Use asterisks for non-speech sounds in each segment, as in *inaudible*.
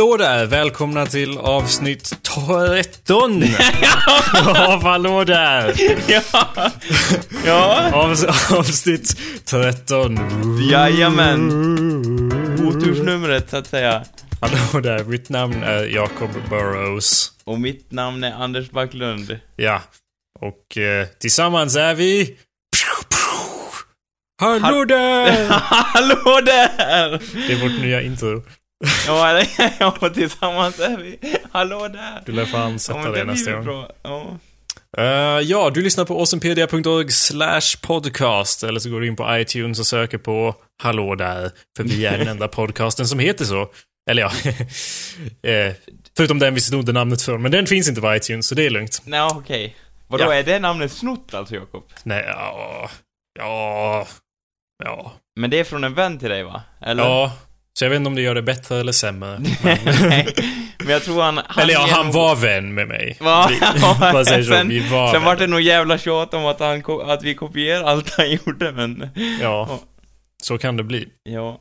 Hallå där! Välkomna till avsnitt 13 av Hallå där! ja. ja. Av, avsnitt 13. Jajamän. Otursnumret så att säga. Hallå där, mitt namn är Jacob Burrows. Och mitt namn är Anders Backlund. Ja. Och eh, tillsammans är vi... Hallå där! *laughs* Hallå där! Det är vårt nya intro. *laughs* Ja, *laughs* ja, tillsammans är vi. Hallå där! Du lär fan sätta ja, det nästa gång. bra. Ja. Eh, ja, du lyssnar på awesomepedia.org slash podcast. Eller så går du in på iTunes och söker på Hallå där. För vi är den enda *laughs* podcasten som heter så. Eller ja. Eh, förutom den vi snodde namnet från. Men den finns inte på iTunes, så det är lugnt. Nej, okej. Vadå, Ja. är det namnet snott alltså, Jakob? Nej, ja... Ja... Ja. Men det är från en vän till dig, va? Eller? Ja. Så jag vet inte om det gör det bättre eller sämre. *laughs* Nej. Men jag tror han... han eller ja, han nog- var vän med mig. *laughs* Va? *laughs* Vad säger sen, Vi var sen var vänner. det nog jävla tjat om att, han, att vi kopierar allt han gjorde, men... Ja. Så kan det bli. Ja.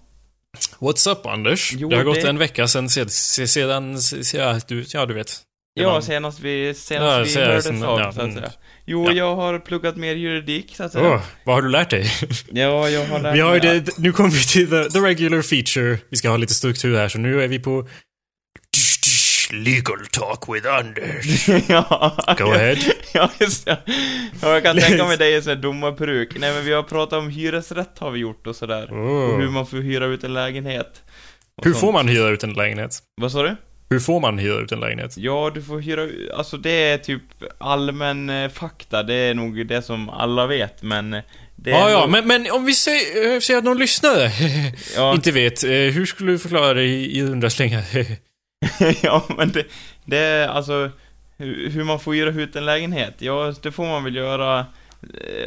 What's up Anders? Jo, det har gått det- en vecka sedan, se- se- ja, du, ja du vet. Ja, var- senast vi, senast Ja, vi senast- hördes av, ja, så att mm. säga. Jo, Ja. jag har pluggat mer juridik, så att säga. Åh, vad har du lärt dig? Ja, jag har lärt Vi har mig det, nu kommer vi till the, the regular feature. Vi ska ha lite struktur här, så nu är vi på Legal talk with Anders. *laughs* ja. Go ahead. *laughs* ja, just det. Ja, jag kan tänka mig dig i sån här domarperuk. Nej, men vi har pratat om hyresrätt har vi gjort och sådär. Oh. Och hur man får hyra ut en lägenhet. Hur sånt. får man hyra ut en lägenhet? Vad sa du? Hur får man hyra ut en lägenhet? Ja, du får hyra ut- alltså det är typ allmän eh, fakta, det är nog det som alla vet, men eh, det Ja, ja, nog- men, men om vi säger, eh, säger att någon lyssnare *laughs* ja, inte vet, hur skulle du förklara det i, runda slängar? *laughs* ja, men det, det är alltså hur, man får hyra ut en lägenhet. Ja, det får man väl göra.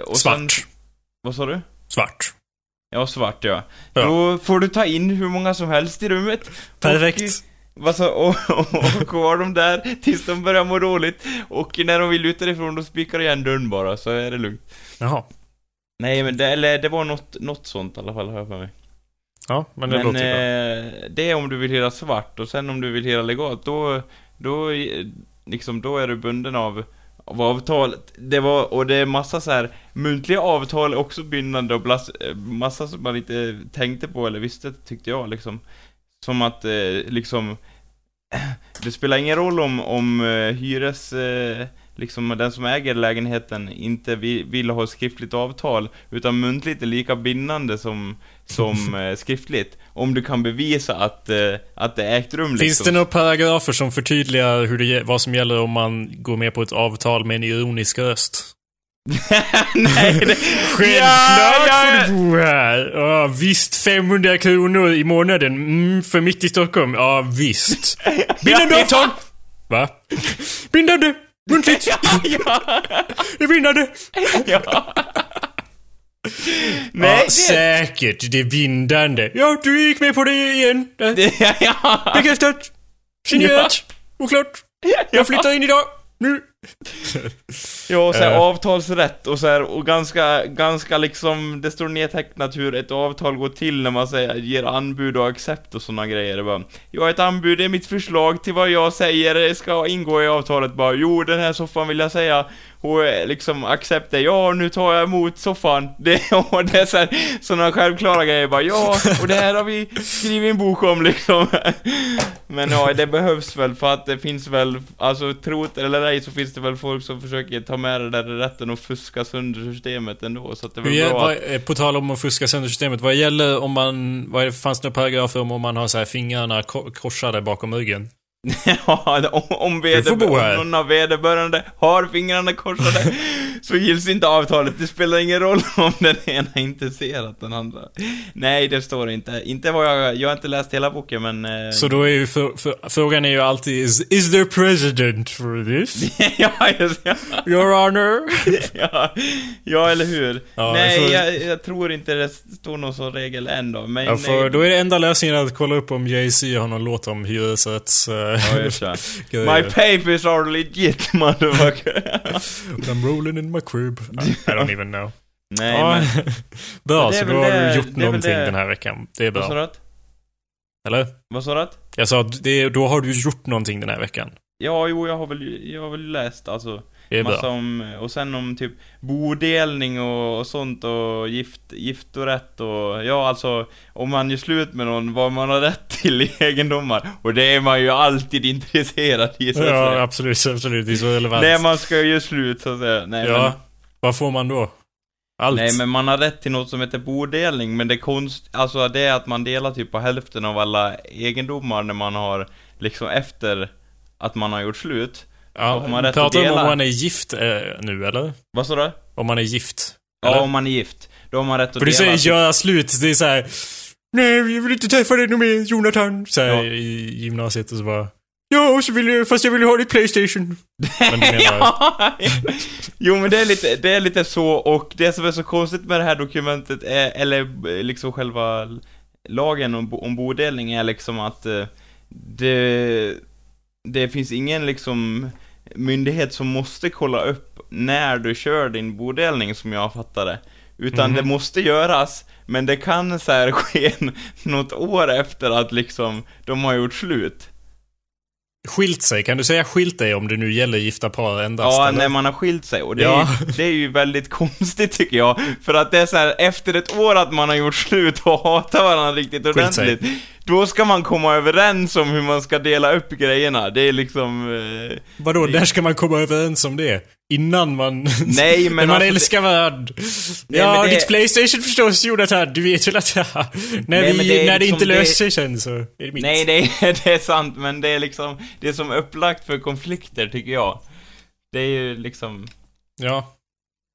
Och Sen, Svart. vad sa du? Svart. Ja, svart ja. Ja. Då får du ta in hur många som helst i rummet. Perfekt. Och, vad så, och, och, och ha dem där tills de börjar må dåligt. Och när de vill ut därifrån, då spikar du igen dörren bara, så är det lugnt. Jaha. Nej, men det, eller, det var något, något sånt i alla fall, har jag för mig. Ja, men det Men låter bra. eh, det är om du vill hyra svart, och sen om du vill hyra legalt, då, då, liksom, då är du bunden av, av avtalet. Det var, och det är massa så här muntliga avtal också bindande och blas, eh, massa som man inte tänkte på eller visste, tyckte jag liksom. Som att, eh, liksom, *clears throat* det spelar ingen roll om, om eh, hyres, eh, liksom den som äger lägenheten inte vill, vill ha skriftligt avtal, utan muntligt är lika bindande som, som *laughs* eh, skriftligt. Om du kan bevisa att, eh, att det ägt rum liksom. Finns det några paragrafer som förtydligar hur det, vad som gäller om man går med på ett avtal med en ironisk röst? *laughs* Nej, det... Självklart Ja, ja, får du bo här! Ja, visst, 500 kronor i månaden. Mm, för mitt i Stockholm. Ja, visst. *laughs* Bindande Ja, avtal! Va? Bindande! Muntligt! *laughs* ja, Det är bindande! ja. Nej, ja, det... säkert. Det är bindande. Ja, du gick med på det igen. Det ja. Bekräftat. Signerat. Oklart. Jag flyttar in idag. Nu. Ja, och så här, Eh. avtalsrätt och så här, och ganska, ganska liksom, det står nedtecknat hur ett avtal går till när man säger, ger anbud och accept och såna grejer. Det bara, ja, ett anbud är mitt förslag till vad jag säger ska ingå i avtalet. Bara, jo, den här soffan vill jag säga. Och eh, liksom, accept är, ja, nu tar jag emot soffan. *laughs* Det, och det är så här, såna självklara grejer. Bara, ja, och det här har vi skrivit en bok om *laughs* liksom. Men ja, det behövs väl för att det finns väl, alltså tro det eller ej så finns det väl folk som försöker ta med det där rätten och fuska sönder systemet ändå, så att det är väl bra att... eh, på tal om att fuska sönder systemet. Vad gäller om man... Vad är det, fanns det några paragrafer om om man har så här fingrarna ko- korsade bakom ryggen? *laughs* ja, om, någon av vederbörande har fingrarna korsade *laughs* så gills inte avtalet. Det spelar ingen roll *laughs* om den ena inte ser att den andra... Nej, det står inte. Inte vad jag... Jag har inte läst hela boken, men... eh, Så då är ju för, för, frågan är ju alltid is, is there president for this? ja, just ja. Your honor? ja, ja, eller hur? Ja, Nej, jag får- jag, jag tror inte det står någon sån regel än då, men... Ja, för nej, då är det enda lösningen att kolla upp om Jay-Z har någon låt om hyresrätts... eh, Ja. My papers are legit, *laughs* motherfucker. I'm rolling in my crib. I, I don't even know. Nej, ja, men... *laughs* bra, så då har det- du gjort någonting det- den här veckan. Det är Vad sa bra. du? Eller? Vad sa du? Jag sa att det, då har du gjort någonting den här veckan. Ja, jo, jag har väl, jag har väl läst alltså Det är massa bra. om, och sen om typ bodelning och, och sånt och gift, giftorätt och, ja alltså, om man gör slut med någon, vad man har rätt till i egendomar. Och det är man ju alltid intresserad i så att Ja, säga. absolut, absolut. Det är så relevant. Nej, man ska ju göra slut så att säga. Nej, ja. men, Vad får man då? Allt? nej, men man har rätt till något som heter bodelning, men det konst, alltså det är att man delar typ på hälften av alla egendomar när man har, liksom efter att man har gjort slut. Ja, man pratar om dela? om man är gift eh, nu, eller? Vad sa du? Om man är gift? Ja, eller? om man är gift. Då har man rätt att För du dela. säger göra slut, det är så här. Nej, jag vill inte träffa dig mer, Jonathan. Så här, Ja. i gymnasiet och så bara. Ja, så vill jag, fast jag vill ha ditt Playstation. *laughs* Men menar... ja. Jo men det är, lite, det är lite så, och det som är så konstigt med det här dokumentet är, eller liksom själva lagen om, om bodelning är liksom att eh, det, det finns ingen liksom myndighet som måste kolla upp när du kör din bodelning som jag fattar det. Utan Mhm. det måste göras, men det kan så här *laughs* ske något år efter att liksom de har gjort slut. Skilt sig, kan du säga skilt dig om det nu gäller gifta par endast? Ja, eller? när man har skilt sig. Och det, Ja. är, det är ju väldigt konstigt tycker jag. För att det är så här, efter ett år att man har gjort slut och hatar varandra riktigt ordentligt. Då ska man komma överens om hur man ska dela upp grejerna. Det är liksom... Eh, Vadå, när ska man komma överens om det? Innan man... Nej, *laughs* men man alltså, älskar varandra. Nej, ja, det- ditt Playstation förstås, Jonathan. Du vet väl att... *laughs* när Nej, vi, det är när det liksom inte det- löser sig sen så är det mitt. Nej, det är, *laughs* det är sant, men det är liksom... Det är som upplagt för konflikter, tycker jag. Det är ju liksom... Ja.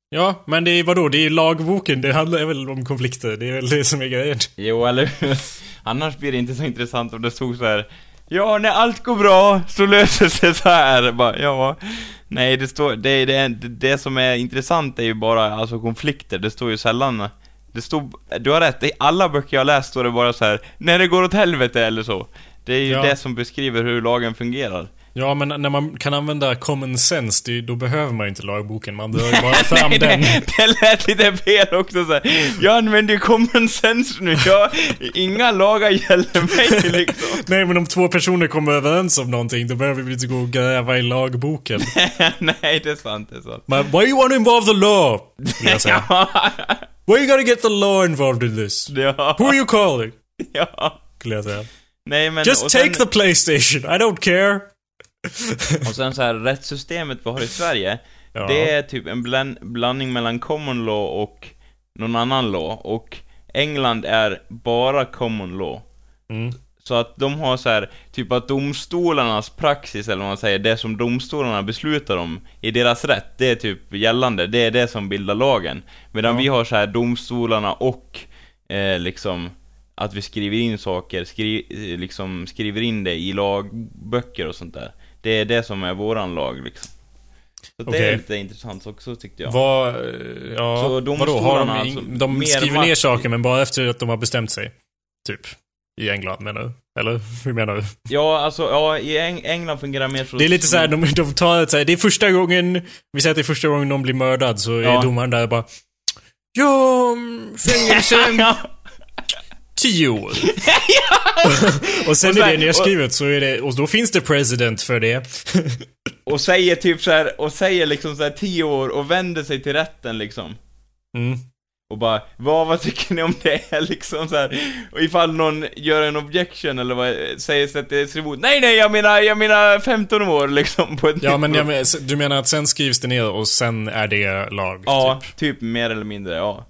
Ja, men det är vadå? Det är lagboken. Det handlar väl om konflikter. Det är väl det som är grejen. Jo, eller hur? Annars blir det inte så intressant om det stod så här. Ja, när allt går bra så löser sig så här. Bara, ja. Nej, det står, det, det, det, som är intressant är ju bara alltså konflikter. Det står ju sällan, det stod, du har rätt, i alla böcker jag läst står det bara så här. när det går åt helvete eller så. Det är ju Ja. det som beskriver hur lagen fungerar. Ja, men när man kan använda common sense, det, då behöver man ju inte lagboken. Man drar ju bara fram *laughs* Nej, den. det, *laughs* det lät lite fel också så här. Jag använder ju common sense nu, jag, inga lagar gäller mig liksom. *laughs* Nej, men om två personer kommer överens om någonting, då behöver vi inte gå och gräva i lagboken. Nej, det är sant, det är sant. Men why you want to involve the law? Skulle jag säga. Why you gotta get the law involved in this? ja, Who are you calling? ja. Skulle jag säga. Nej men, Just take sen, the Playstation, I don't care. Och sen så här, rättssystemet vi har i Sverige, Ja. det är typ en bland, blandning mellan common law och någon annan law, och England är bara common law. Mm. Så att de har så här, typ att domstolarnas praxis, eller vad man säger, det som domstolarna beslutar om i deras rätt, det är typ gällande, det är det som bildar lagen. Medan Ja. vi har så här domstolarna och eh, liksom att vi skriver in saker, skri, eh, liksom skriver in det i lagböcker och sånt där. Det är det som är våran lag liksom. Så det Okej. är lite intressant också tyckte jag. Vad, ja, Så vadå, har de, alltså, de skriver ner saker men bara efter att de har bestämt sig? Typ. I England menar du? Eller *laughs* hur menar du? Ja, alltså, ja, i Eng- England fungerar mer så... Det är lite såhär, de, de tar ett så här, det är första gången, vi säger att det är första gången någon blir mördad, så Ja. är domaren där och bara Ja, mm, fängelse, *laughs* tio år. *laughs* och sen Och är sen- det nedskrivet, så är det, och då finns det president för det. *laughs* och säger typ så här, och säger liksom så här tio år och vänder sig till rätten liksom. Mm. Och bara, vad, vad tycker ni om det? *laughs* liksom så här. Och ifall någon gör en objection eller vad, säger sig att det är emot. Nej, nej, jag menar, jag menar 15 år liksom på ett Ja, men jag, men- du menar att sen skrivs det ner och sen är det lag? Ja, Typ. typ. mer eller mindre, ja.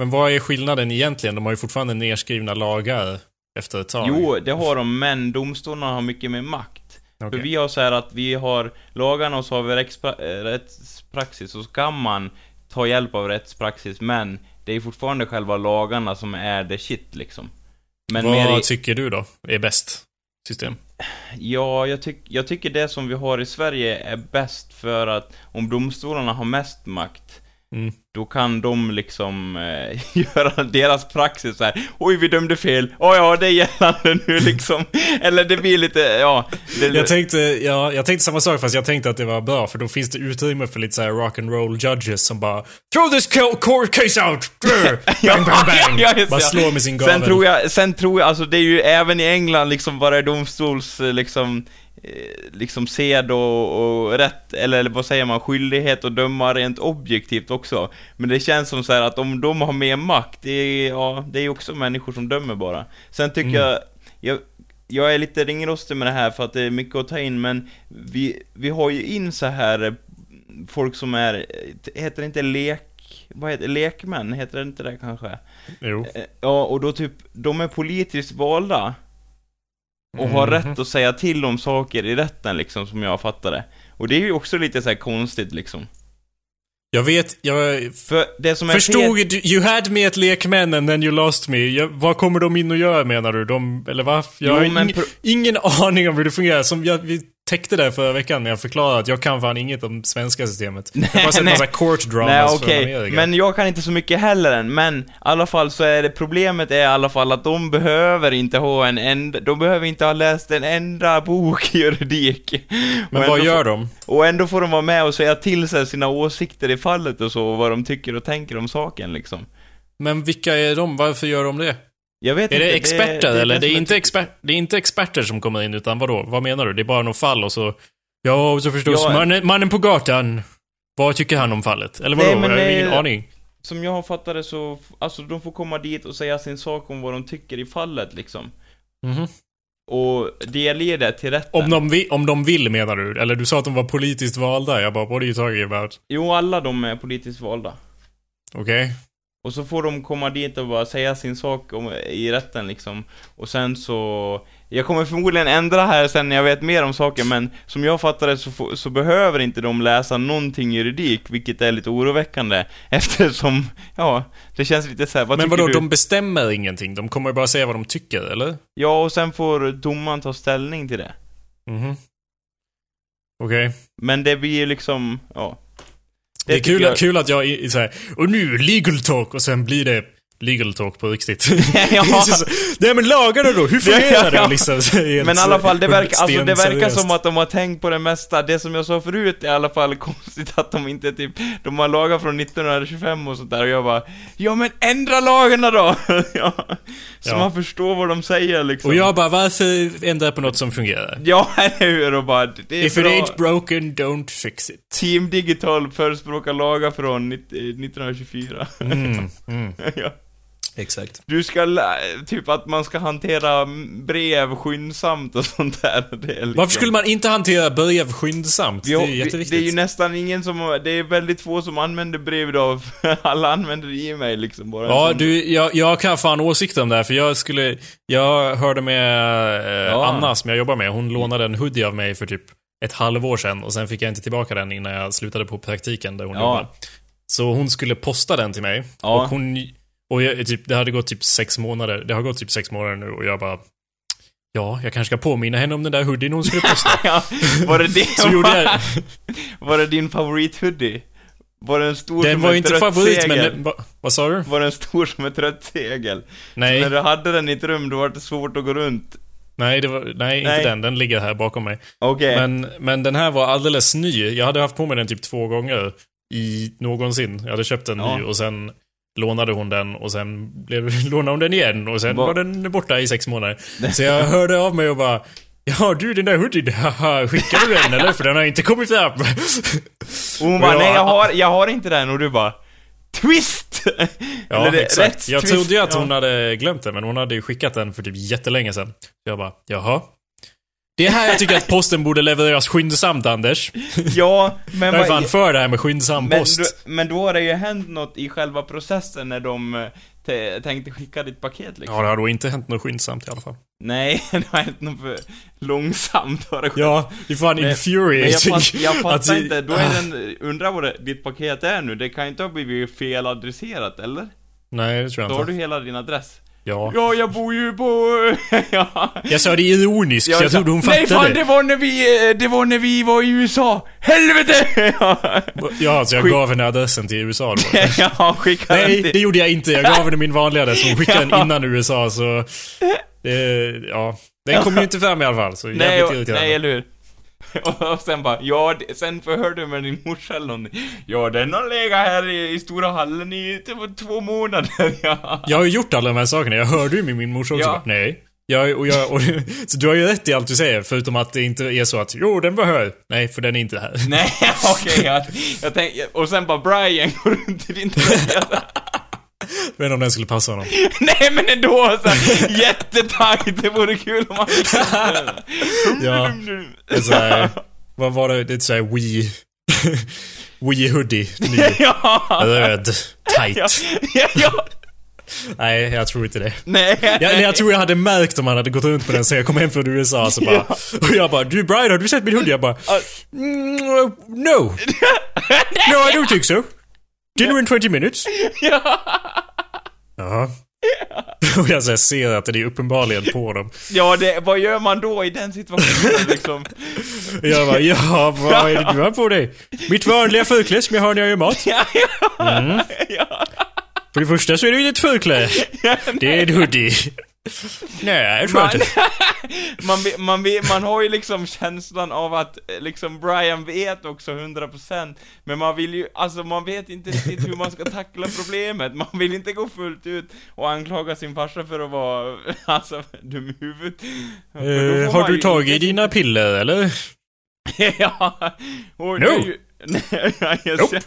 Men vad är skillnaden egentligen? De har ju fortfarande nerskrivna lagar efter ett tag. Jo, det har de, men domstolarna har mycket mer makt. Okej. För vi har så här att vi har lagarna och så har vi eh, rättspraxis, och så kan man ta hjälp av rättspraxis, men det är fortfarande själva lagarna som är the shit liksom. Men vad i, tycker du då är bäst system? Ja, jag, tyck, jag tycker det som vi har i Sverige är bäst för att om domstolarna har mest makt Mm. Då kan de liksom eh, *laughs* göra deras praxis så här. Oj, vi dömde fel. Åh ja, det är gällande nu liksom. *laughs* Eller det blir lite, ja. Det, Jag tänkte, ja, jag tänkte samma sak fast jag tänkte att det var bra för då finns det utrymme för lite så här rock and roll judges som bara Throw this co- court case out! *laughs* Bang, bang, bang! Ja, just bara slår med sin gavel. Sen tror jag, sen tror jag, alltså det är ju även i England liksom bara domstols, eh, liksom, liksom sed och, och rätt, eller, eller vad säger man, skyldighet att döma rent objektivt också. Men det känns som så här att om de har mer makt, det är, ja, det är ju också människor som dömer bara. Sen tycker Mm. jag, jag, jag är lite ringrostig med det här för att det är mycket att ta in, men vi, vi har ju in så här eh, folk som är, eh, heter det inte lek, vad heter lekmän, heter det inte det kanske? Jo. Eh, Ja, och då typ, de är politiskt valda. Och har Mhm. rätt att säga till om saker i rätten liksom, som jag fattar det. Och det är ju också lite så här konstigt liksom. Jag vet, jag För det som är förstod, fel... du- you had me at lekmän and then you lost me. Jag, vad kommer de in och gör menar du? De, eller vad? Jag har Jo, men ing, pro- ingen *laughs* aning om hur det fungerar. Som jag, vi täckte det förra veckan när jag förklarade att jag kan fan inget om svenska systemet. *laughs* jag har bara sett nej. massa court Nej, dramas okej. från Amerika. Men jag kan inte så mycket heller än, men i alla fall så är det problemet är i alla fall att de behöver inte ha en enda, de behöver inte ha läst en enda bok i juridik. Men vad gör de? Och ändå får de vara med och säga till sig sina åsikter i fallet och så, och vad de tycker och tänker om saken liksom. Men vilka är de? Varför gör de det? Jag vet Är inte, det experter eller? Det är, inte exper det är inte experter som kommer in utan vadå? Vad menar du? Det är bara något fall och så... Ja, och så förstås Ja, mannen, mannen på gatan. Vad tycker han om fallet? Eller vadå? Nej, men jag har ingen det- aning. Som jag har fattat det så, alltså de får komma dit och säga sin sak om vad de tycker i fallet liksom. Mhm. Och delge det till rätten. Om de, vi, om de vill menar du? Eller du sa att de var politiskt valda. Jag bara, what are you talking about? Jo, alla de är politiskt valda. Okej? Och så får de komma dit och bara säga sin sak om, i rätten liksom. Och sen så... Jag kommer förmodligen ändra här sen när jag vet mer om saken, men som jag fattar det så, så behöver inte de läsa någonting juridik, vilket är lite oroväckande. *laughs* Eftersom, ja, det känns lite så här, vad Men vadå, du? de bestämmer ingenting? De kommer bara säga vad de tycker, eller? Ja, och sen får domaren ta ställning till det. Mhm. Okej. Men det blir ju liksom, ja. Det är kul, jag- kul att jag är så här, och nu legal talk och sen blir det legal talk på riktigt. *laughs* Ja. Nej men lagarna då, hur *laughs* fungerar det liksom? *laughs* Men i alla fall, det så- verkar, alltså, det verkar som att de har tänkt på det mesta. Det som jag sa förut är i alla fall konstigt att de inte typ, de har lagar från 1925 och sånt där och jag bara, ja men ändra lagarna då! ja. Så Ja. man förstår vad de säger liksom. Och jag bara, varför ändra på något som fungerar? Ja, eller hur? Och bara, det är If it bra. ain't broken, don't fix it. Team Digital förespråkar lagar från 90 1924. Mm, mm. ja. Exakt. Du ska, lä- typ att man ska hantera brev skyndsamt och *laughs* sånt där. Det är liksom... Varför skulle man inte hantera brev skyndsamt? Jo, det är vi- jätteviktigt. det är ju nästan ingen som, det är väldigt få som använder brev idag, *laughs* alla använder e-mail liksom bara. Ja, du, jag, jag kan fan åsikter om det här, för jag skulle... Jag hörde med eh, Ja. Anna, som jag jobbar med. Hon lånade en hoodie av mig för typ ett halvår sedan och sen fick jag inte tillbaka den innan jag slutade på praktiken där hon Ja. jobbar. Så hon skulle posta den till mig. Ja. Och hon... Och jag, typ, det hade gått typ sex månader. Det har gått typ sex månader nu och jag bara... Ja, jag kanske ska påminna henne om den där hoodien hon skulle posta. *laughs* ja, var det din, Så gjorde jag *laughs* var det din favorithoodie? Var den stor Den som var ett inte rött favorit, men... segel? Den, va, vad sa du? Var den stor som ett rött segel? Nej, När du hade den i ett rum, då var det svårt att gå runt. nej, det var, nej, Nej. inte den. Den ligger här bakom mig. Okej. Men, men den här var alldeles ny. Jag hade haft på mig den typ två gånger i någonsin. Jag hade köpt en Ja. ny och sen lånade hon den och sen blev, *laughs* lånade hon den igen och sen Va- var den borta i sex månader. Så jag hörde av mig och bara Ja du den där hoodien, *laughs* skickar du den eller? För den har inte kommit fram. Och hon bara, Ja. nej jag har, jag har inte den, och du bara, twist! *laughs* Ja, Eller exakt. Jag twist, trodde ju att ja. hon hade glömt den, men hon hade ju skickat den för typ jättelänge sedan. Så jag bara, jaha. Det är här jag tycker att posten borde levereras skyndsamt, Anders. Ja, *laughs* men Jag är fan för det här med skyndsam Men post. då, men då har det ju hänt något i själva processen när de eh, te- tänkte skicka ditt paket liksom. Ja, det har då inte hänt något skyndsamt i alla fall. Nej, *laughs* det har hänt något för långsamt har det. Ja, det är fan Men- Men jag, infuriating. fatt, jag *laughs* fattar att- inte, då är den, undrar vad det, ditt paket är nu, det kan ju inte ha blivit feladresserat eller? Nej, det tror Då jag har inte. du hela din adress. Ja. Ja, jag bor ju på... *laughs* ja. Jag sa det ironiskt, så jag trodde hon Nej fan, fattade. det var när vi, eh, det var när vi var i USA! Helvete! ja, Ja, så jag Skit- gav henne adressen till USA då. *laughs* ja skicka Nej, till... det gjorde jag inte. Jag gav henne min vanliga adress. Hon skickade den innan USA, så... Det, ja. Den kom ju inte fram i alla fall, så Nej, jävligt irriterande. nej, eller hur? *laughs* Och, sen bara, ja, det- sen förhörde du med din morsa eller någonting. Ja, den har legat här i, i stora hallen i typ två månader, *laughs* ja. Jag har ju gjort alla de här sakerna. Jag hörde ju med min morsa också. Ja. Nej. Jag, och jag, och, *laughs* så du har ju rätt i allt du säger, förutom att det inte är så att jo, den var här. Nej, för den är inte här. Nej, okej, jag, jag tänkte, och sen bara Brian går runt i din tröja. Jag vet inte om den skulle passa honom. *laughs* Nej men ändå såhär, jättetajt, det vore kul om man *laughs* Ja. Det är så här, vad var det? Det är så här Wii... *laughs* Wii hoodie. Ja, Röd. Tight. ja, ja, ja, Nej, jag tror inte det. nej. Jag, eller jag tror jag hade märkt om han hade gått runt med den sen jag kom hem från USA så bara... Och jag bara du Brian har du sett min hoodie? Jag bara... Mm, no. No I don't think so. Dinner in 20 minutes. *laughs* Ja. Ja. Och jag så ser att det är uppenbarligen på dem. Ja, det, vad gör man då i den situationen liksom? *laughs* Jag bara ja, vad är det du har på dig? Mitt vanliga förkläde som jag har när jag gör mat. *laughs* Ja, ja, Mm. För det första så är det ju ett förkläde. Det är en hoodie. Nej, jag tror Man, inte. *laughs* man, man, man har ju liksom känslan av att eh, liksom Brian vet också 100% Men man vill ju, alltså man vet inte riktigt hur man ska tackla problemet Man vill inte gå fullt ut och anklaga sin farsa för att vara, *laughs* alltså, dum i huvudet får har du tagit inte- dina piller eller? *laughs* ja, och No. ju, nej, ja, just, Nope.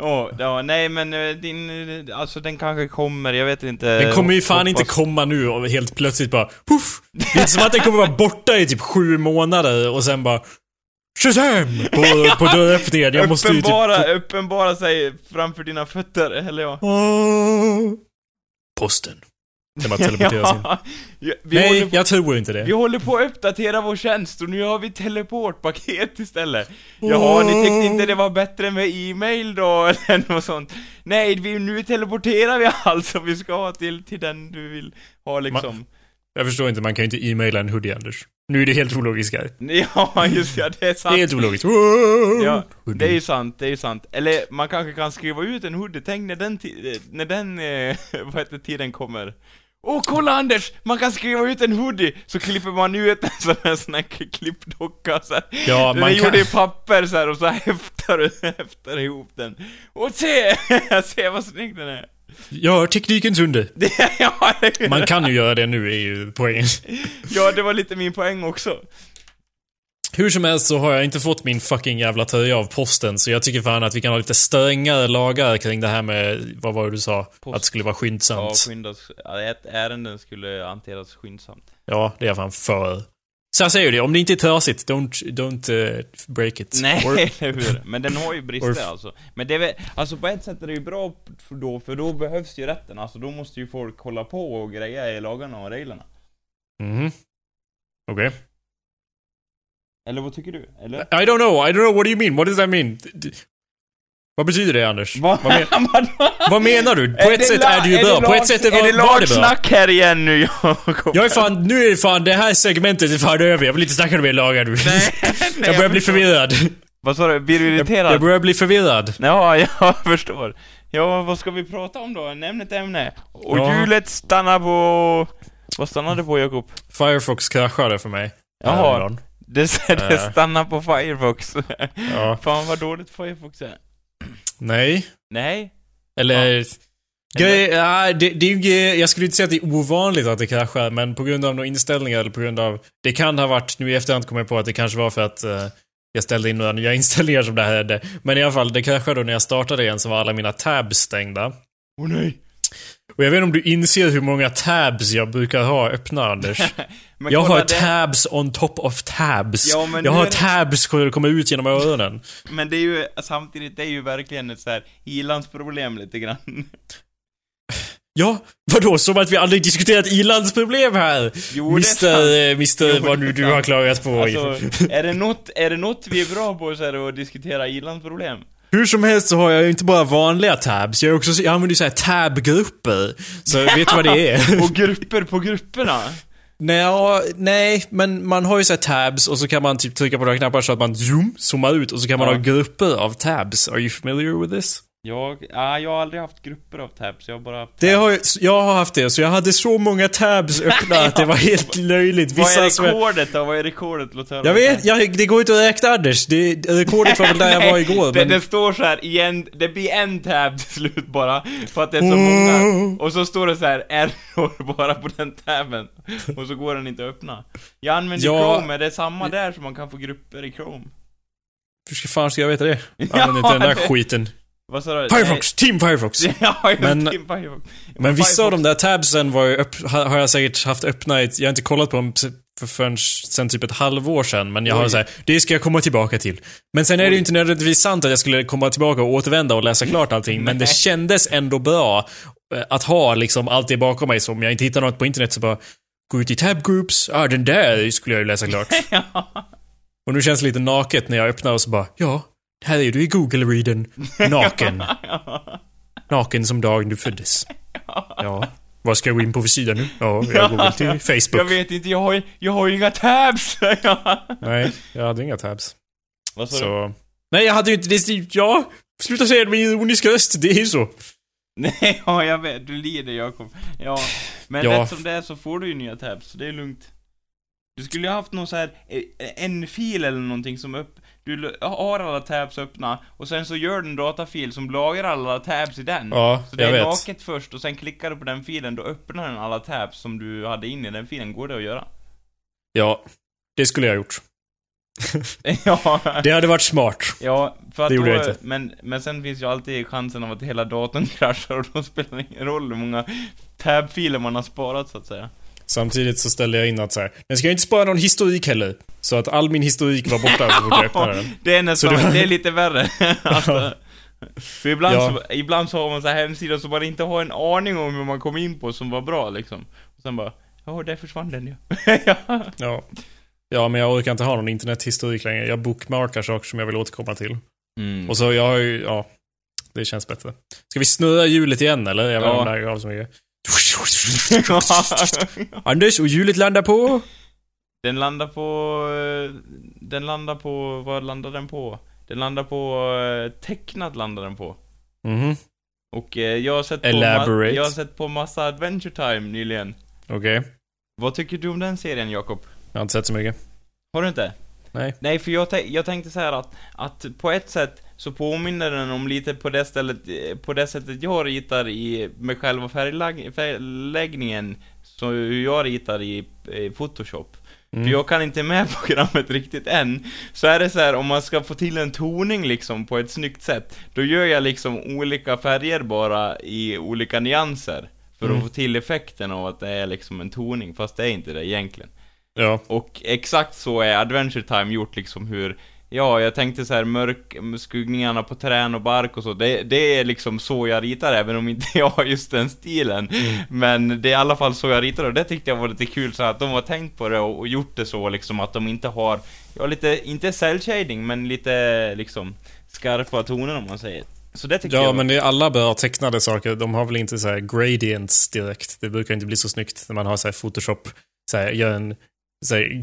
Ja. Ja. Nej men eh, din, eh, alltså den kanske kommer, jag vet inte Den kommer ju fan inte Hoppas- komma nu och helt plötsligt bara puff! Det är inte som att den kommer vara borta i typ sju månader och sen bara Shazam! På, på dörröppningen. Jag måste ju typ... uppenbara, sig framför dina fötter, eller ja. Åh. Posten. Det bara teleporteras *laughs* in. ja, vi, Nej, på, jag tror inte vi det. håller på att uppdatera vår tjänst och nu har vi teleportpaket istället. Jaha, ni tyckte inte det var bättre med e-mail då, *laughs* eller något sånt? Nej, vi, nu teleporterar vi alltså, vi ska ha till, till den du vill ha liksom. Jag förstår inte, man kan ju inte e-maila en hoodie Anders. Nu är det helt ologiskt här. *laughs* Ja, just ja, det är Det är sant. helt ologiskt. Ja, det är ju sant, det är ju sant. Eller man kanske kan skriva ut en hoodie, tänk när den, när den, eh, vad heter tiden kommer. Åh, kolla Anders! Man kan skriva ut en hoodie, så klipper man ut den som en sån här klippdocka så här. Ja, Den man är kan- gjord i papper så här, och så häftar du, *laughs* häftar ihop den. Och se! *laughs* se vad snygg den är. Ja, teknikens under. *laughs* Ja, Man kan ju göra det nu, är ju poängen. ja, det var lite min poäng också. Hur som helst så har jag inte fått min fucking jävla tröja av posten, så jag tycker fan att vi kan ha lite strängare lagar kring det här med, vad var det du sa? Post. Att det skulle vara Ja, skyndsamt. skyndas, ja, ett ärenden skulle hanteras skyndsamt. Ja, det är jag fan för. Så jag säger det, om det inte är trasigt, don't, don't uh, break it. Nej, *laughs* eller hur? Men den har ju brister alltså. Men det är väl, alltså på ett sätt är det ju bra för då, för då behövs ju rätten. Alltså då måste ju folk hålla på och greja i lagarna och reglerna. Mhm. Okej. Eller vad tycker du? Eller? I don't know, I don't know, what do you mean? What does that mean? Vad betyder det Anders? Vad, men, *laughs* vad menar du? På ett sätt är det ju bra, på ett sätt är, är det var, var det bra. här igen nu, *laughs* Jakob? Jag är fan, nu är det fan, det här segmentet är fan över. Jag vill inte snacka mer lagar nu. *laughs* Nej, jag börjar bli förvirrad. Vad sa du? Blir du irriterad? jag börjar bli förvirrad. Ja, jag förstår. Ja, vad ska vi prata om då? Nämn ett ämne. Och Ja. hjulet stannar på... Vad stannade på, Jakob? Firefox kraschade för mig. Jaha. Det, det stannar på Firefox. Ja. Fan vad dåligt Firefox är. Nej. Nej? Eller... Grej, ja, det, det jag skulle inte säga att det är ovanligt att det kraschar, men på grund av några inställningar eller på grund av... Det kan ha varit, nu i efterhand kommer jag på att det kanske var för att eh, jag ställde in några nya *laughs* inställningar som det här hade. Men i alla fall, det kraschade då när jag startade igen så var alla mina tabs stängda. Åh nej! Och jag vet inte om du inser hur många tabs jag brukar ha öppna, Anders. *laughs* Jag har det- tabs on top of tabs. Ja, jag har det- tabs som kommer ut genom öronen. *laughs* Men det är ju, samtidigt, det är ju verkligen ett så här ilandsproblem lite grann. *laughs* Ja, vadå? Som att vi aldrig diskuterat ilandsproblem här? Jo. Mister, eh, mister Jo, vad nu du har klagat på. Alltså, är det något, är det något vi är bra på så är det att diskutera ilandsproblem. Hur som helst så har jag ju inte bara vanliga tabs, jag, också, jag använder ju såhär tab-grupper. Så vet du vad det är? *laughs* Och grupper på grupperna. Nej, nej, men man har ju såhär tabs och så kan man typ trycka på några knappar så att man zoom, zoomar ut och så kan man Ja. ha grupper av tabs. Are you familiar with this? Jag, ja, jag har aldrig haft grupper av tabs, jag har bara haft Det har jag, jag har haft det, så jag hade så många tabs *laughs* öppna att det var helt löjligt. Vad är Vissa som jag, rekordet då? Vad är rekordet? Låt höra. jag vet, jag, det går inte att räkna Anders. Det, rekordet var väl där jag *laughs* var igår, det, men... det står så här igen, det blir en tab till slut bara, för att det är så många. Och så står det så här error bara på den tabben. Och så går den inte att öppna. Jag använder Ja. Chrome, är det samma där som man kan få grupper i Chrome? Hur ska fan ska jag veta det? *laughs* Använder inte den där det- skiten. Vad sa du? Firefox! Team Firefox! Nej, *laughs* Ja, just Men- Team Firefox. Men vissa av de där tabsen var ju har har jag säkert haft öppna i, jag har inte kollat på dem för förrän sen typ ett halvår sedan, men jag har Oj. såhär, det ska jag komma tillbaka till. Men sen är det ju inte nödvändigtvis sant att jag skulle komma tillbaka och återvända och läsa klart allting, men det Nej. kändes ändå bra eh, att ha liksom allt det bakom mig, så om jag inte hittar något på internet så bara, gå ut i tab groups, ah den där skulle jag ju läsa klart. *laughs* Ja. Och nu känns det lite naket när jag öppnar och så bara, ja, här är du i Google-readen, naken. *laughs* Naken som dagen du föddes. Ja. Vad ska jag gå in på för sida nu? Ja, jag går väl till Jag Facebook. vet inte, jag har ju, jag har ju inga tabs! *laughs* Nej, jag hade inga tabs. Vad sa du? Så... Nej, jag hade ju inte... Det, ja, sluta säga det med ironisk röst. Det är ju så. *laughs* Nej, ja jag vet, du lider Jakob. Ja, men Ja. rätt som det är så får du ju nya tabs, så det är lugnt. Du skulle ju haft någon så här eh, en fil eller någonting som upp, du har alla tabs öppna, och sen så gör du en datafil som lagrar alla tabs i den. Ja, så det jag är vet. naket först, och sen klickar du på den filen, då öppnar den alla tabs som du hade in i den filen, går det att göra? Ja, det skulle jag ha gjort. *laughs* ja, Det hade varit smart. ja, för att Det gjorde då, jag inte. Men, men sen finns ju alltid chansen av att hela datorn *laughs* kraschar, och då spelar det ingen roll hur många tabfiler man har sparat så att säga. Samtidigt så ställde jag in att så här, den ska ju inte spara någon historik heller. Så att all min historik var borta så fort jag *laughs* öppnade den. Det är nästan, var- det är lite värre. *laughs* alltså, för ibland, Ja. så, ibland så har man så här hemsidor som man inte har en aning om hur man kom in på som var bra liksom. Och sen bara, ja där försvann den ju. *laughs* ja. Ja. Ja, men jag orkar inte ha någon internethistorik längre. Jag bookmarkar saker som jag vill återkomma till. Mm. Och så, jag har ju, ja. Det känns bättre. Ska vi snurra hjulet igen eller? Jag vet inte Ja. om det här gav så mycket. *laughs* Anders, och hjulet landar på? den landar på, eh, den landar på, vad landar den på? Den landar på, eh, tecknat landar den på. Mhm, Och eh, jag har sett på, Elaborate. ma- jag har sett på massa Adventure Time nyligen. okej. Vad tycker du om den serien Jakob? Jag har inte sett så mycket. Har du inte? Nej. Nej, för jag, jag tänkte så här att, att på ett sätt så påminner den om lite på det stället, eh, på det sättet jag ritar i, med själva färglag, färgläggningen, så hur jag ritar i, i Photoshop. Mm. För jag kan inte med *laughs* programmet riktigt än. Så är det så här, om man ska få till en toning liksom på ett snyggt sätt, då gör jag liksom olika färger bara i olika nyanser. För Mm. att få till effekten av att det är liksom en toning, fast det är inte det egentligen. Ja. Och exakt så är Adventure Time gjort liksom hur Ja, jag tänkte så här mörk, skuggningarna på trän och bark och så, det, det är liksom så jag ritar även om inte *laughs* jag har just den stilen. Men det är i alla fall så jag ritar och det tyckte jag var lite kul så att de har tänkt på det och, och gjort det så liksom att de inte har, ja lite, inte cell shading men lite liksom skarpa toner om man säger. Så det tycker Ja, jag men det är alla bra tecknade saker. De har väl inte så här gradients direkt. Det brukar inte bli så snyggt när man har så här Photoshop, så här, gör en här,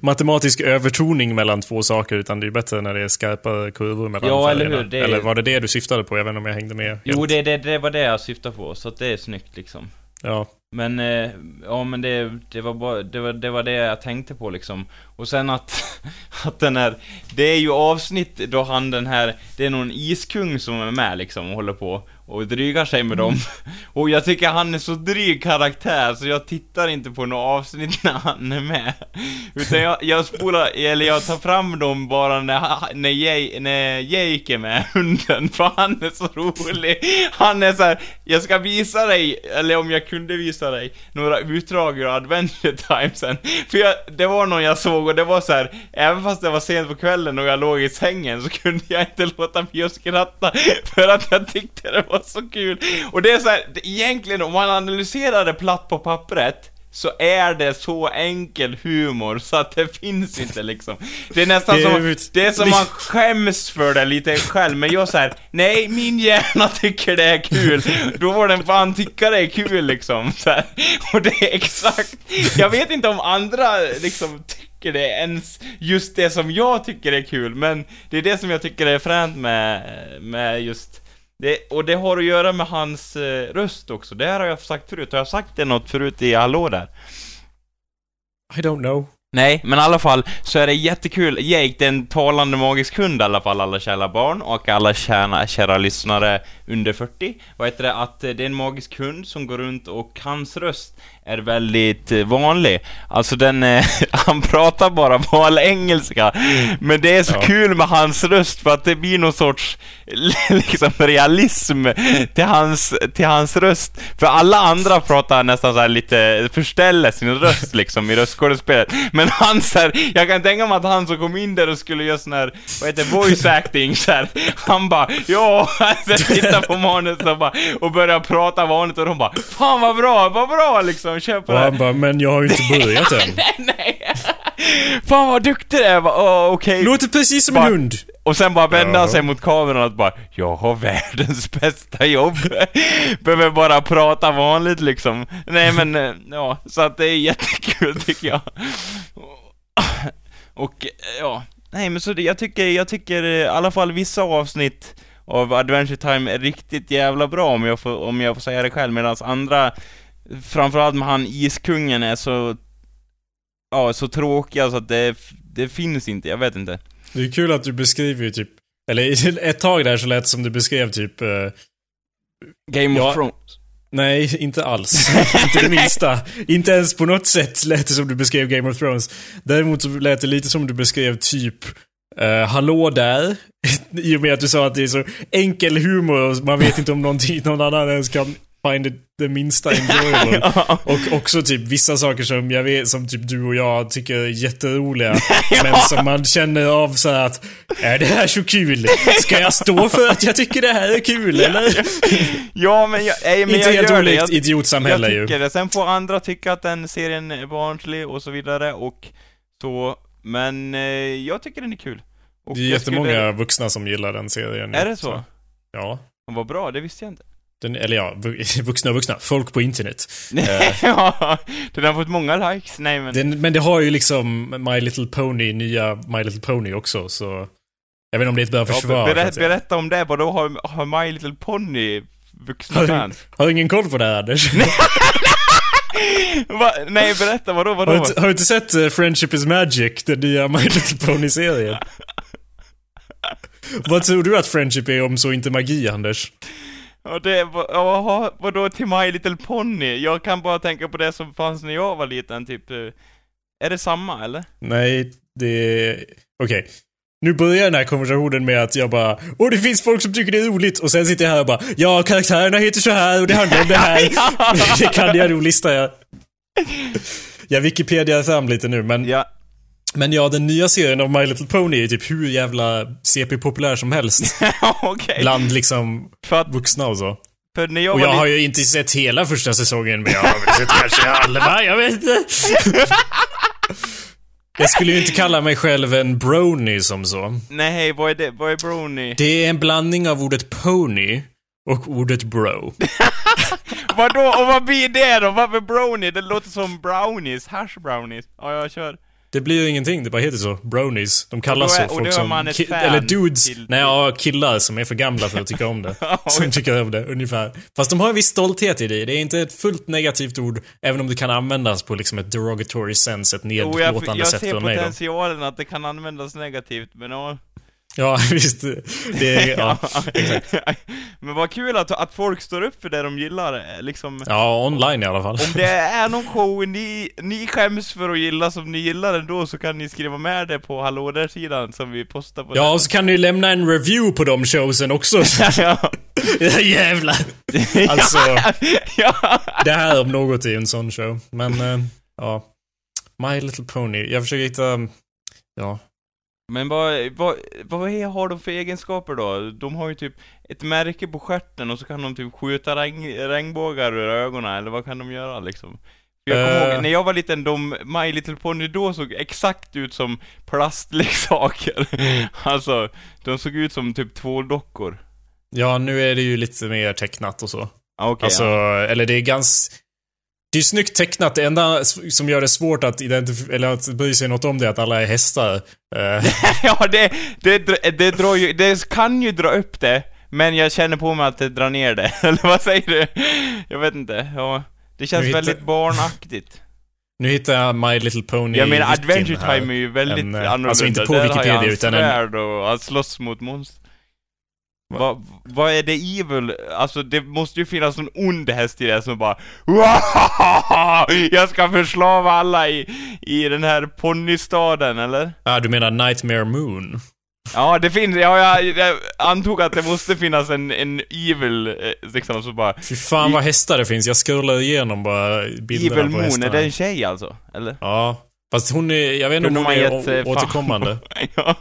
*laughs* matematisk övertoning mellan två saker, utan det är bättre när det är skarpa kurvor mellan Ja, eller färgerna. hur, det är- Eller var det det du syftade på? Jag vet inte om jag hängde med. Jo, det, det, det var det jag syftade på, så att det är snyggt liksom. Ja. Men, eh, ja men det, det var bara, det var, det var det jag tänkte på liksom. Och sen att, *laughs* att den här, det är ju avsnitt då han den här, det är någon iskung som är med liksom och håller på och drygar sig med dem. Och jag tycker han är så dryg karaktär så jag tittar inte på några avsnitt när han är med. Utan jag, jag spolar, eller jag tar fram dem bara när, när, Jake, när Jake är med, hunden, *laughs* för han är så rolig. Han är så här, jag ska visa dig, eller om jag kunde visa dig, några utdrag ur Adventure Time sen. För jag, det var någon jag såg och det var så här, även fast det var sent på kvällen och jag låg i sängen så kunde jag inte låta bli att skratta för att jag tyckte det var så kul. Och det är så här, egentligen om man analyserar det platt på pappret så är det så enkel humor så att det finns inte liksom. Det är nästan Det är som, det är som man skäms för det lite själv, men jag säger nej, min hjärna tycker det är kul. Då får den fan tycka det är kul liksom. Och det är exakt, jag vet inte om andra liksom tycker det är ens just det som jag tycker är kul, men det är det som jag tycker är fränt med, med just det, och det har att göra med hans eh, röst också, det här har jag sagt förut, har jag sagt det något förut i Hallå där? I don't know. Nej, men i alla fall så är det jättekul. Jake, det är en talande magisk hund i alla fall, alla kära barn och alla kära, kära lyssnare under 40. Vad heter det? Att eh, det är en magisk hund som går runt och hans röst är väldigt eh, vanlig. Alltså den, eh, *laughs* han pratar bara vanlig engelska. Men det är så Ja. kul med hans röst för att det blir någon sorts *laughs* liksom realism till hans, till hans röst. För alla andra pratar nästan så här lite, förställer sin röst liksom i röstskådespelet. Men han så här, jag kan tänka mig att han som kom in där och skulle göra sån här, vad heter voice acting så här, Han bara, ja, så tittar på manuset och bara, och börjar prata vanligt och de bara, fan vad bra, vad bra liksom, kör på Och det. han bara, men jag har ju inte *laughs* börjat än. Nej! *laughs* Fan vad duktig du är! Jag bara, Åh, okej. Låter precis som en Bara- hund. Och sen bara vända Ja. sig mot kameran och bara Jag har världens *laughs* bästa jobb Behöver bara prata vanligt liksom Nej men, eh, ja, så att det är jättekul tycker jag Och, eh, ja Nej men så det, jag tycker, jag tycker eh, i alla fall vissa avsnitt av Adventure Time är riktigt jävla bra om jag får, om jag får säga det själv medan andra Framförallt med han Iskungen är så Ja, så tråkiga så att det, det finns inte, jag vet inte Det är kul att du beskriver ju typ, eller *laughs* ett tag där så lät som du beskrev typ, eh, Game Ja. of Thrones nej, inte alls. *laughs* inte det minsta. Inte ens på något sätt lät det som du beskrev Game of Thrones. Däremot så lät det lite som du beskrev typ, eh, hallå där. *laughs* I och med att du sa att det är så enkel humor och man vet inte om någon annan ens kan find it det minsta enjoyable. *laughs* Och också typ vissa saker som jag vet, som typ du och jag tycker är jätteroliga. *laughs* Men som man känner av så att, är det här så kul? Ska jag stå för att jag tycker det här är kul eller? *laughs* Ja, men jag, nej, men Inte jag helt gör det. olikt Jag, idiotsamhälle jag ju. tycker det. Sen får andra tycka att den serien är barnslig och så vidare och så, men eh, jag tycker den är kul. Och Det är jättemånga skulle- vuxna som gillar den serien. Är det så? Ja. Vad bra, det visste jag inte. Den, eller ja, vu- *laughs* vuxna och vuxna. Folk på internet. *laughs* Eh, ja, den har fått många likes. Nej men... Den, men det har ju liksom My Little Pony, nya My Little Pony också, så... Jag vet inte om det är ett bra ja, försvar. att säga. berätta om det, vad då har, har My Little Pony vuxna Har fans? har du ingen koll på det här Anders? *laughs* Va? Nej, berätta, vadå, vadå? Har du, har du inte sett eh, Friendship is Magic, den nya My Little Pony-serien? Vad tror du att Friendship är om så inte magi, Anders? Ja, det, vad, ja, vadå till My Little Pony? Jag kan bara tänka på det som fanns när jag var liten, typ... eh, Är det samma, eller? Nej, det. Okej. Nu börjar den här konversationen med att jag bara Åh, det finns folk som tycker det är roligt och sen sitter jag här och bara Ja, karaktärerna heter så här och det handlar om det här. *laughs* *laughs* det kan jag nog lista ja. Jag Wikipedia fram lite nu men Ja. Men ja, den nya serien av My Little Pony är typ hur jävla CP-populär som helst. *laughs* Okej. Bland liksom För att, vuxna och så. för när jag Och jag har ju inte sett hela första säsongen, men jag har väl sett kanske halva, jag vet inte. *laughs* Jag skulle ju inte kalla mig själv en brony som så. Nej, vad är det? Vad är brony? Det är en blandning av ordet pony och ordet bro. *laughs* Vadå? Och vad blir det då? Varför brony? Det låter som brownies, hash brownies. Ja, jag kör. Det blir ju ingenting, det bara heter så. Bronies. De kallas är- så. Folk som... fan eller dudes. till- Nej, ja, killar som är för gamla för att tycka om det. *laughs* som tycker om det, ungefär. Fast de har en viss stolthet i det. Det är inte ett fullt negativt ord, även om det kan användas på liksom ett derogatory sense, ett Jo, jag, nedlåtande jag sätt ser från mig då. potentialen att det kan användas negativt, men ja. Ja, *laughs* visst. Det är, *laughs* ja. *laughs* men vad kul att, att folk står upp för det de gillar, eh, liksom. ja, online i alla fall. Om det är någon show ni, ni skäms för att gilla som ni gillar ändå så kan ni skriva med det på hallå där sidan som vi postar på Ja, och så kan ni lämna en review på de showsen också. ja. Jävlar. Alltså, ja. det här om något är en sån show. Men, eh, ja. My Little Pony. Jag försöker hitta, ja. Men vad, vad, vad är, har de för egenskaper då? De har ju typ ett märke på stjärten och så kan de typ skjuta regn, regnbågar ur ögonen, eller vad kan de göra liksom? Jag kommer Eh. ihåg, när jag var liten, de My Little Pony då såg exakt ut som plastleksaker. *laughs* alltså, de såg ut som typ två dockor. Ja, nu är det ju lite mer tecknat och så. Ah, Okej, alltså, ja. eller det är ganska... Det är snyggt tecknat. Det enda som gör det svårt att identifiera, eller att bry sig något om det är att alla är hästar. Eh, *laughs* ja, det, det, det drar ju, det kan ju dra upp det, men jag känner på mig att det drar ner det. *laughs* Eller vad säger du? Jag vet inte, ja. Det känns hittar- väldigt barnaktigt. nu hittar jag My Little Pony Jag menar, Adventure här. Time är ju väldigt En, eh, annorlunda. alltså inte på Wikipedia, utan en- och han slåss mot monster. Va? Vad vad är det evil? Alltså det måste ju finnas någon ond häst i det som bara "Wahahaha! Jag ska förslava alla i, i den här ponnystaden, eller? Ah, du menar Nightmare Moon? Ja, det finns, ja, jag, jag antog att det måste finnas en, en evil, eh, liksom, så bara Fy fan vad hästar det finns. Jag scrollar igenom bara bilderna Evil på Moon, hästarna. är det en tjej alltså? Eller? Ja. Fast hon är, jag vet inte om hon är gett, eh, återkommande. *laughs* ja,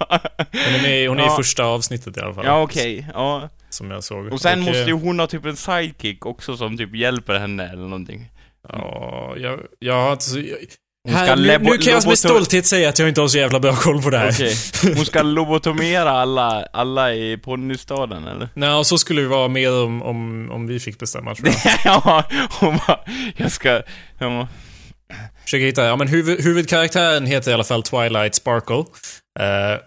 Men hon är, hon är Ja. i första avsnittet i alla fall. ja okej, ja. Som jag såg. Och sen eh, måste ju hon ha typ en sidekick också som typ hjälper henne eller någonting. Ja, jag, jag har inte så... Här, nu, nu kan jag med stolthet säga att jag inte har så jävla bra koll på det här. Okej. *laughs* Hon ska lobotomera alla, alla i ponnystaden eller? Nej, och så skulle det vara mer om, om, om vi fick bestämma tror jag. *laughs* ja, hon bara, jag ska, ja. Försöker hitta, ja men huvud, huvudkaraktären heter i alla fall Twilight Sparkle. Eh,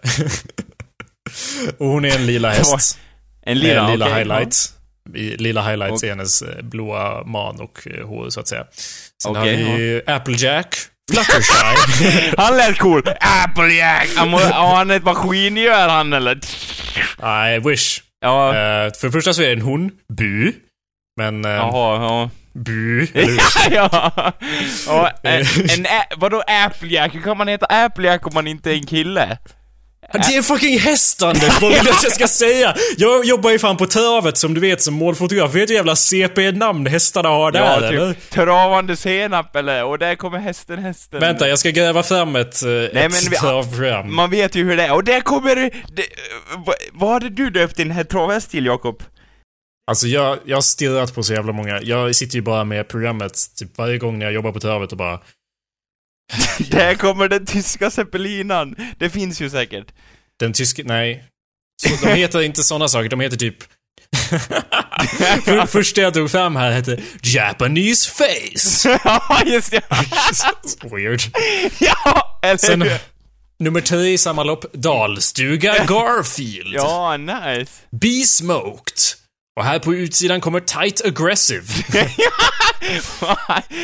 *laughs* och hon är en lila häst. En Med lila, lila okej, highlights. I, lila highlights Och- är hennes eh, blåa man och eh, hår så att säga. Sen Okej, har vi Applejack, Fluttershy. ja. *laughs* Han lät cool! Applejack! Han, må, ja, han är ett maskingevär han eller? Nej, Wish. Ja, Eh, för det första så är det en hon, Bu. Men... Uh, jaha, ja. Bu. Eller *laughs* ja, ja. En, en ä, vadå Applejack? Hur kan man heta Applejack om man inte är en kille? Det är en fucking häst Anders, *laughs* vad vill du att jag ska säga? Jag jobbar ju fan på travet som du vet som målfotograf. Vet du jävla CP-namn hästarna har där Ja, eller? typ travande senap eller, och där kommer hästen, hästen. Vänta, jag ska gräva fram ett, eh, ett men vi- travprogram. Man vet ju hur det är, och där kommer det, vad, hade du döpt din travhäst till Jakob? Alltså jag, jag har stirrat på så jävla många. Jag sitter ju bara med programmet typ varje gång när jag jobbar på travet och bara... *laughs* Där kommer den tyska zeppelinan! Det finns ju säkert. Den tyske... Nej. Så de heter inte sådana saker, de heter typ... *laughs* För, första jag tog fram här hette Japanese face. *laughs* ja, just det! Weird. ja, eller Sen hur? nummer tre i samma lopp, Dalstuga Garfield. Ja, nice. Be smoked. Och här på utsidan kommer Tight Aggressive. *laughs*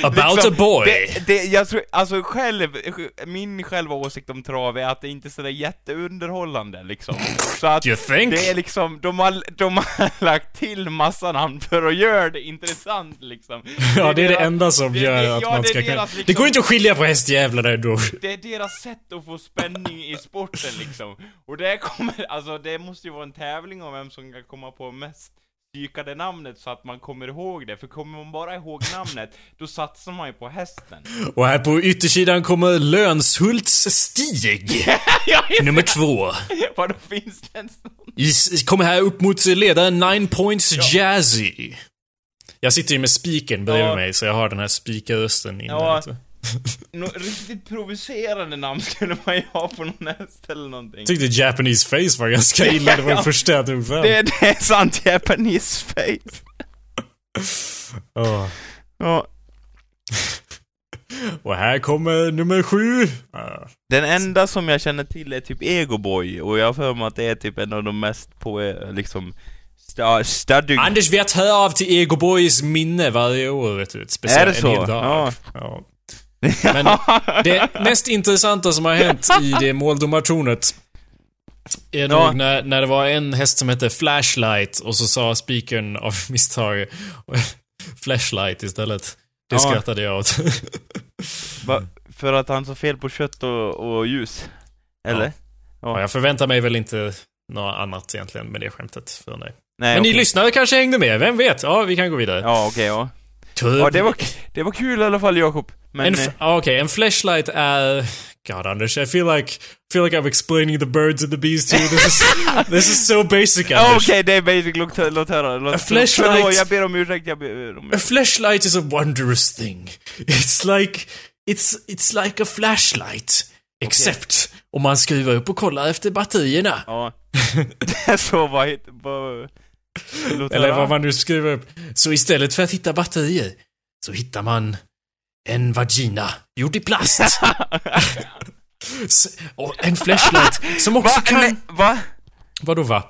About a boy. Liksom, Det, det, jag tror, alltså själv, min själva åsikt om trav är att det inte är sådär jätteunderhållande liksom. Så att You think? det är liksom, de har, de har lagt till massa namn för att göra det intressant liksom. *laughs* Ja, det är det enda som det- gör det- att ja, man det ska deras Det liksom- går inte att skilja på hästjävlarna ändå. Det är deras sätt att få spänning i sporten liksom. Och det kommer, alltså det måste ju vara en tävling om vem som kan komma på mest psykade namnet så att man kommer ihåg det. För kommer man bara ihåg namnet, *laughs* då satsar man ju på hästen. Och här på yttersidan kommer Lönshults Stig. *laughs* ja, Nummer två. *laughs* Vadå, finns det en sån? Kommer här upp mot ledaren Nine Points Jazzy. Jag sitter ju med spiken bredvid Ja. mig, så jag har den här spikarrösten inne. Ja. lite. Nå riktigt provocerande namn skulle man ju ha på någon häst eller någonting. Jag tyckte Japanese Face var ganska *laughs* illa, det var det första jag tog fram. Det, det är sant Japanese face. Åh. *laughs* Ja. *laughs* Och här kommer nummer sju. Den enda som jag känner till är typ Egoboy, och jag har för mig att det är typ en av de mest på, liksom, sta- stadig... Anders vet hör av till Ego Boys minne varje år, vet du. Ett speciellt, Är det så? En hel dag. Ja. Ja. Men det mest intressanta som har hänt i det måldomartornet är Ja. nog när, när det var en häst som hette Flashlight och så sa speakern av misstag Flashlight istället. Det Ja. skrattade jag åt. Va, för att han sa fel på kött och, och ljus? Eller? Ja, jag förväntar mig väl inte något annat egentligen med det skämtet för dig. Nej, Men ni okej. lyssnare kanske hängde med, vem vet? Ja, vi kan gå vidare. Ja, okej, ja. Kul. Ja, det var, det var kul i alla fall Jakob. Men... En, eh, ah, Okej, en flashlight är... God Anders, I feel like, feel like I'm explaining the birds and the bees to you. This is, *laughs* this is so basic Anders. Okej, det är basic, låt, låt höra. Låt, A flashlight- Förlåt, jag ber om ursäkt, jag ber om A ursäkt. flashlight is a wondrous thing. It's like, it's, it's like a flashlight. Except om man skruvar upp och kollar efter batterierna. Ja. *laughs* Så, vad heter... Låt Eller vad man nu skriver upp. Så istället för att hitta batterier, så hittar man en vagina gjord i plast. Och en flashlight som också Va? kan... Nej, va? Vadå va?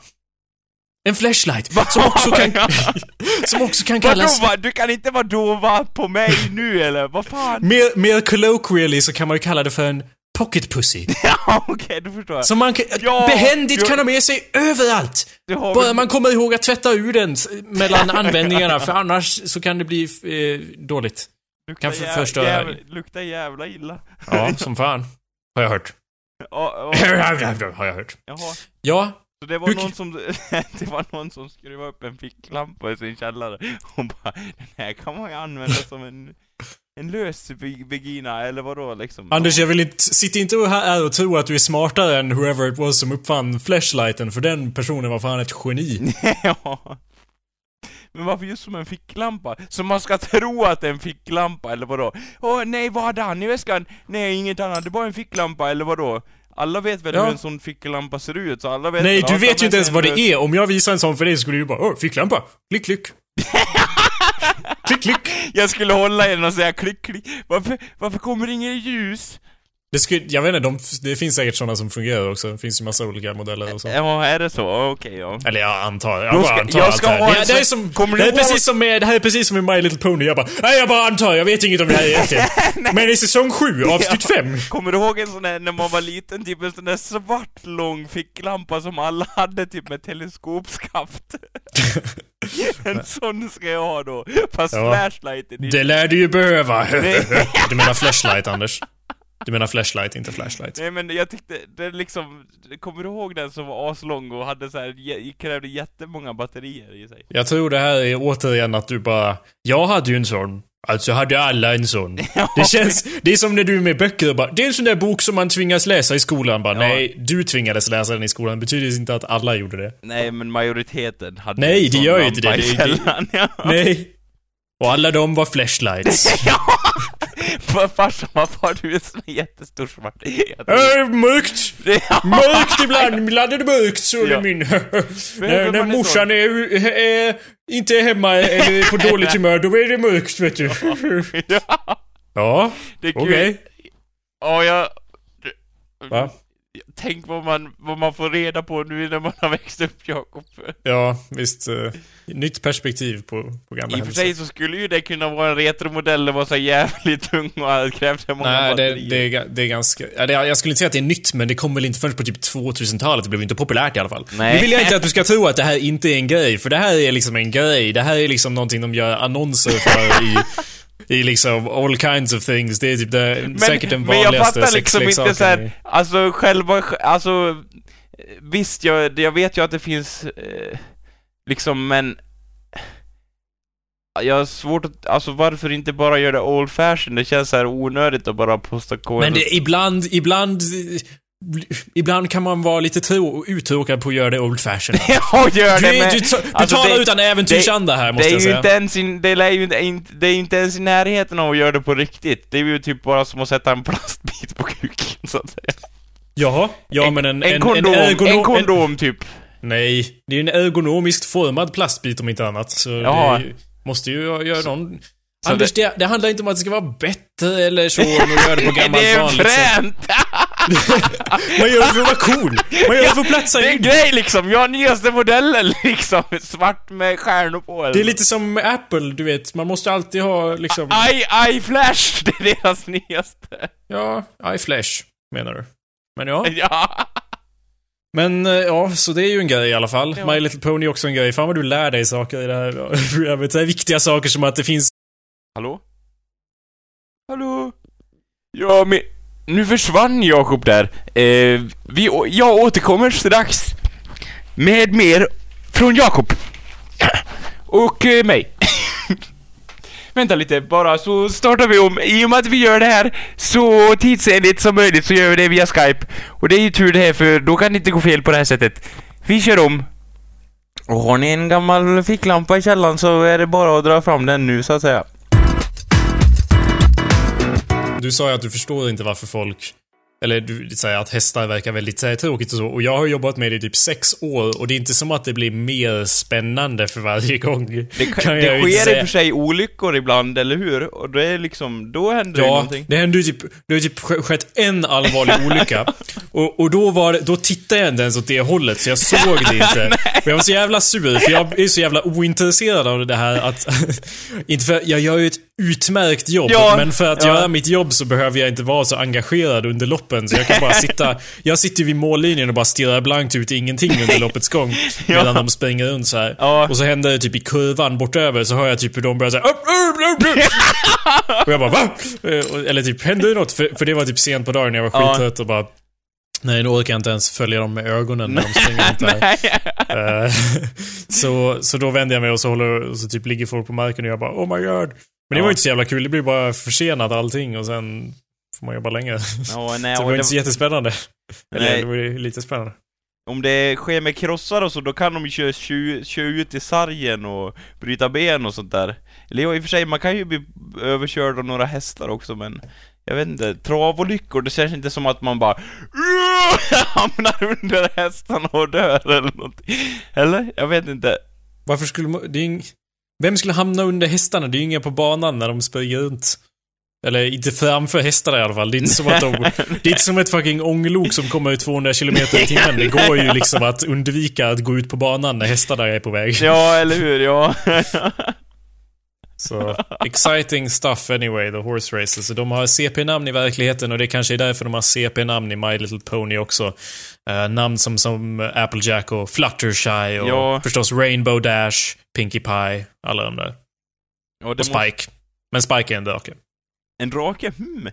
En flashlight som också kan... *laughs* som också kan Vadå kallas... va? Du kan inte vara dova på mig nu eller? Vad fan? Mer, mer colloquially så kan man ju kalla det för en pocket pussy. *laughs* Ja, okej, då förstår jag. Som man kan, Ja, behändigt jo. kan ha med sig överallt. Bara man kommer ihåg att tvätta ur den mellan *laughs* användningarna, för annars så kan det bli eh, dåligt. luktar kan för- förstöra- jävla- Luktar jävla illa. Ja, som fan. Har jag hört. Ja, ja, *laughs* Har jag hört. jaha. Ja, Så det var Hur- någon som, det var någon som skruvade upp en ficklampa i sin källare och bara, den här kan man ju använda som en, en lös vagina, eller vadå liksom? Anders jag vill inte, sitt inte här och tro att du är smartare än whoever it was som uppfann flashlighten, för den personen var fan ett geni. *laughs* ja. Men varför just som en ficklampa? Så man ska tro att det är en ficklampa, eller vadå? Åh nej, vad hade han i väskan? Nej, inget annat, det var en ficklampa, eller vadå? Alla vet väl Ja. hur en sån ficklampa ser ut, så alla vet Nej, du vet ju inte ens en vad det är. Om jag visar en sån för dig skulle du bara åh, ficklampa. Klick, klick klick, klick. Jag skulle hålla i den och säga klick, klick. Varför, varför kommer det inget ljus? Det, skulle, jag vet inte, de, det finns säkert sådana som fungerar också. Det finns ju massa olika modeller och så. Ja, är det så? Okej, ja. Eller jag antar, jag bara antar jag allt ska här. en det, det, sån- är som, Kommer det, är precis som med, det här är precis som med My Little Pony. Jag bara, nej jag bara antar, jag vet inget om det här egentligen. *laughs* Men i säsong 7, avsnitt 5. Kommer du ihåg en sån där, när man var liten, typ en sån där svart lång ficklampa som alla hade typ med teleskopskaft? *laughs* en sån ska jag ha då, fast Ja. flashlighten i Det lär du ju behöva. *laughs* Du menar flashlight, Anders? Du menar flashlight, inte flashlight. Nej men jag tyckte, det liksom, kommer du ihåg den som var aslång och hade så här, krävde jättemånga batterier i sig? Jag tror det här är återigen att du bara, jag hade ju en sån. Alltså hade alla en sån. *laughs* Det känns, det är som när du är med böcker och bara, det är en sån där bok som man tvingas läsa i skolan. Bara, Ja. nej, du tvingades läsa den i skolan. Det betyder inte att alla gjorde det. Nej men majoriteten hade Nej, det gör ju inte det. Det- det- ja. Nej. Och alla de var flashlights. *laughs* ja! Fa- Farsan, varför har du en sån jättestor svart? Äh, mörkt! Mörkt ibland, *laughs* ibland är det mörkt så Ja. min. när när morsan är, är inte är hemma eller på dåligt humör, då är det mörkt vet du. *laughs* ja, Ja, okej. Ja, jag... Va? Tänk vad man, vad man får reda på nu när man har växt upp, Jakob. Ja, visst. Uh, nytt perspektiv på, på gamla I och för sig så skulle ju det kunna vara en retromodell, det var så jävligt tung och krävt många Nej, det, det, är, det är ganska... Ja, det, jag skulle inte säga att det är nytt, men det kom väl inte förrän på typ 2000-talet. Det blev inte populärt i alla fall. Nej. Nu vill jag inte att du ska tro att det här inte är en grej, för det här är liksom en grej. Det här är liksom någonting de gör annonser för i... I liksom all kinds of things. Det är typ det, säkert den men jag vanligaste fattar liksom inte sexleksaken så i- här, alltså själva, alltså Visst, jag, jag vet ju att det finns, eh, liksom, men jag har svårt att, alltså varför inte bara göra det old fashion? Det känns så här onödigt att bara posta kod. Men det, ibland, ibland... Ibland kan man vara lite tro, uttråkad på att göra det old fashion. *laughs* Ja, gör Du, det, är- men... du, du alltså, talar det- utan äventyrsanda här, det måste är jag ju säga. inte ens in, det är ju inte, in- det är ju inte ens i närheten av att göra det på riktigt. Det är ju typ bara som att sätta en plastbit på kuken, så att säga. Jaha, ja men en... En kondom, en, ergonom- kondom typ. Nej, det är en ergonomiskt formad plastbit om inte annat. Så Jaha. det måste ju göra någon... så Anders, det... Det, handlar inte om att det ska vara bättre eller så, än att göra det på gammalt *laughs* det är vanligt sätt. fränt! Man gör det för att vara cool. Man gör det för att platsa Det är en in. grej liksom, jag har nyaste modellen liksom, svart med stjärnor på eller Det är lite som Apple, du vet. Man måste alltid ha liksom... I, I Flash, *laughs* det är deras nyaste. Ja, iFlash, menar du. Men ja. Ja. Men eh, ja, så det är ju en grej i alla fall. Ja. My Little Pony är också en grej. Fan vad du lär dig saker i det här *laughs* programmet. Så här viktiga saker som att det finns... Hallå? Hallå? Ja, men nu försvann Jakob där. Eh, vi, jag återkommer strax med mer från Jakob. Och eh, mig. *laughs* vänta lite, bara så startar vi om. I och med att vi gör det här så tidsenligt som möjligt så gör vi det via Skype. Och det är ju tur det här för då kan det inte gå fel på det här sättet. Vi kör om. Och har ni en gammal ficklampa i källaren så är det bara att dra fram den nu så att säga. Du sa ju att du förstår inte varför folk eller du säger att hästar verkar väldigt så här, tråkigt och så. Och jag har jobbat med det i typ sex år och det är inte som att det blir mer spännande för varje gång. Det, kan, det sker i och för sig olyckor ibland, eller hur? Och det är liksom, då händer ja, det någonting. Ja, det hände ju typ, det har typ skett en allvarlig *laughs* olycka. Och, och då var det, då tittade jag inte ens åt det hållet, så jag såg det inte. *laughs* Och jag var så jävla sur, för jag är så jävla ointresserad av det här att... *laughs* inte för, jag gör ju ett utmärkt jobb, ja, men för att ja. göra mitt jobb så behöver jag inte vara så engagerad under loppen. Så jag kan bara *laughs* sitta... Jag sitter vid mållinjen och bara stirrar blankt ut ingenting under *laughs* loppets gång. Medan ja. de springer runt så här. Och så händer det typ i kurvan bortöver så hör jag typ hur de börjar såhär... *laughs* Och jag bara va? Eller typ, händer det något? För, för det var typ sent på dagen jag var skittrött och bara... Nej, nu orkar jag inte ens följa dem med ögonen när de springer runt där. Eh, *laughs* så, så då vänder jag mig och så håller, så typ ligger folk på marken och jag bara oh my god. Men det var ju inte så jävla kul. Det blir bara försenat allting och sen får man jobba länge. Ja, *laughs* nej, så det var inte så jättespännande. Eller nej. det var ju lite spännande. Om det sker med krossar och så, då kan de ju köra, köra, köra ut i sargen och bryta ben och sånt där. Eller ja, i och för sig, man kan ju bli överkörd av några hästar också, men jag vet inte, travolyckor, det känns inte som att man bara *laughs* hamnar under hästarna och dör eller någonting. Eller? Jag vet inte. Varför skulle man... Det är ing... Vem skulle hamna under hästarna? Det är ju inga på banan när de springer runt. Eller inte framför hästarna i alla fall. Det är inte som att de... *laughs* Det är inte som ett fucking ånglok som kommer i 200 km i timmen. Det går ju liksom att undvika att gå ut på banan när hästarna är på väg. Ja, eller hur? Ja. *laughs* Så, exciting stuff anyway, the horse races. Så de har CP-namn i verkligheten och det kanske är därför de har CP-namn i My Little Pony också. Uh, namn som, som Applejack och Fluttershy och ja. förstås Rainbow Dash, Pinkie Pie, alla de där. Ja, och Spike. Måste... Men Spike är en drake. En drake? Hmm.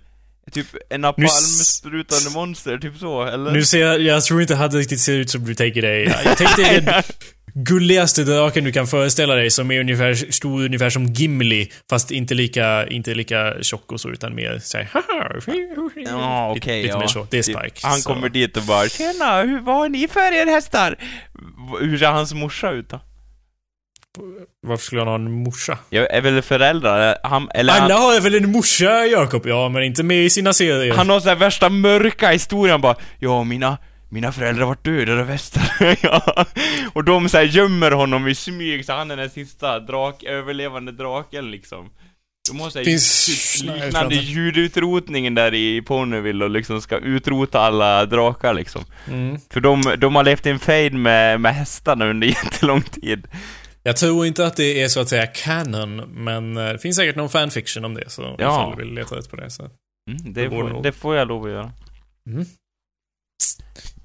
Typ en napalmsprutande monster, typ så, eller? Nu ser jag, jag tror inte att det riktigt ser ut som du tänker dig. Jag tänkte *laughs* gulligaste draken du kan föreställa dig som är ungefär, stor ungefär som Gimli. Fast inte lika, inte lika tjock och så, utan mer såhär Ja, okej, okay, lite, lite ja. mer så. Det är Spike. Han så. kommer dit och bara Tjena, hur, vad har ni för er hästar? Hur ser hans morsa ut då? Varför skulle han ha en morsa? Jag är väl föräldrar, han, eller Alla han... har väl en morsa, Jakob? Ja, men inte med i sina serier. Han har såhär värsta mörka historien bara, ja, mina, mina föräldrar var dödade västar. *laughs* ja. Och de så gömmer honom i smyg, så han är den sista drak, överlevande draken liksom. De har såhär Finns... typ liknande ljudutrotningen där i Ponyville och liksom ska utrota alla drakar liksom. Mm. För de, de har levt i en fejd med, med hästarna under *laughs* jättelång tid. Jag tror inte att det är så att säga canon, men eh, det finns säkert någon fanfiction om det, så ja. ifall du vill leta rätt på det så. Mm, det, får, det får jag lov att göra. Mm.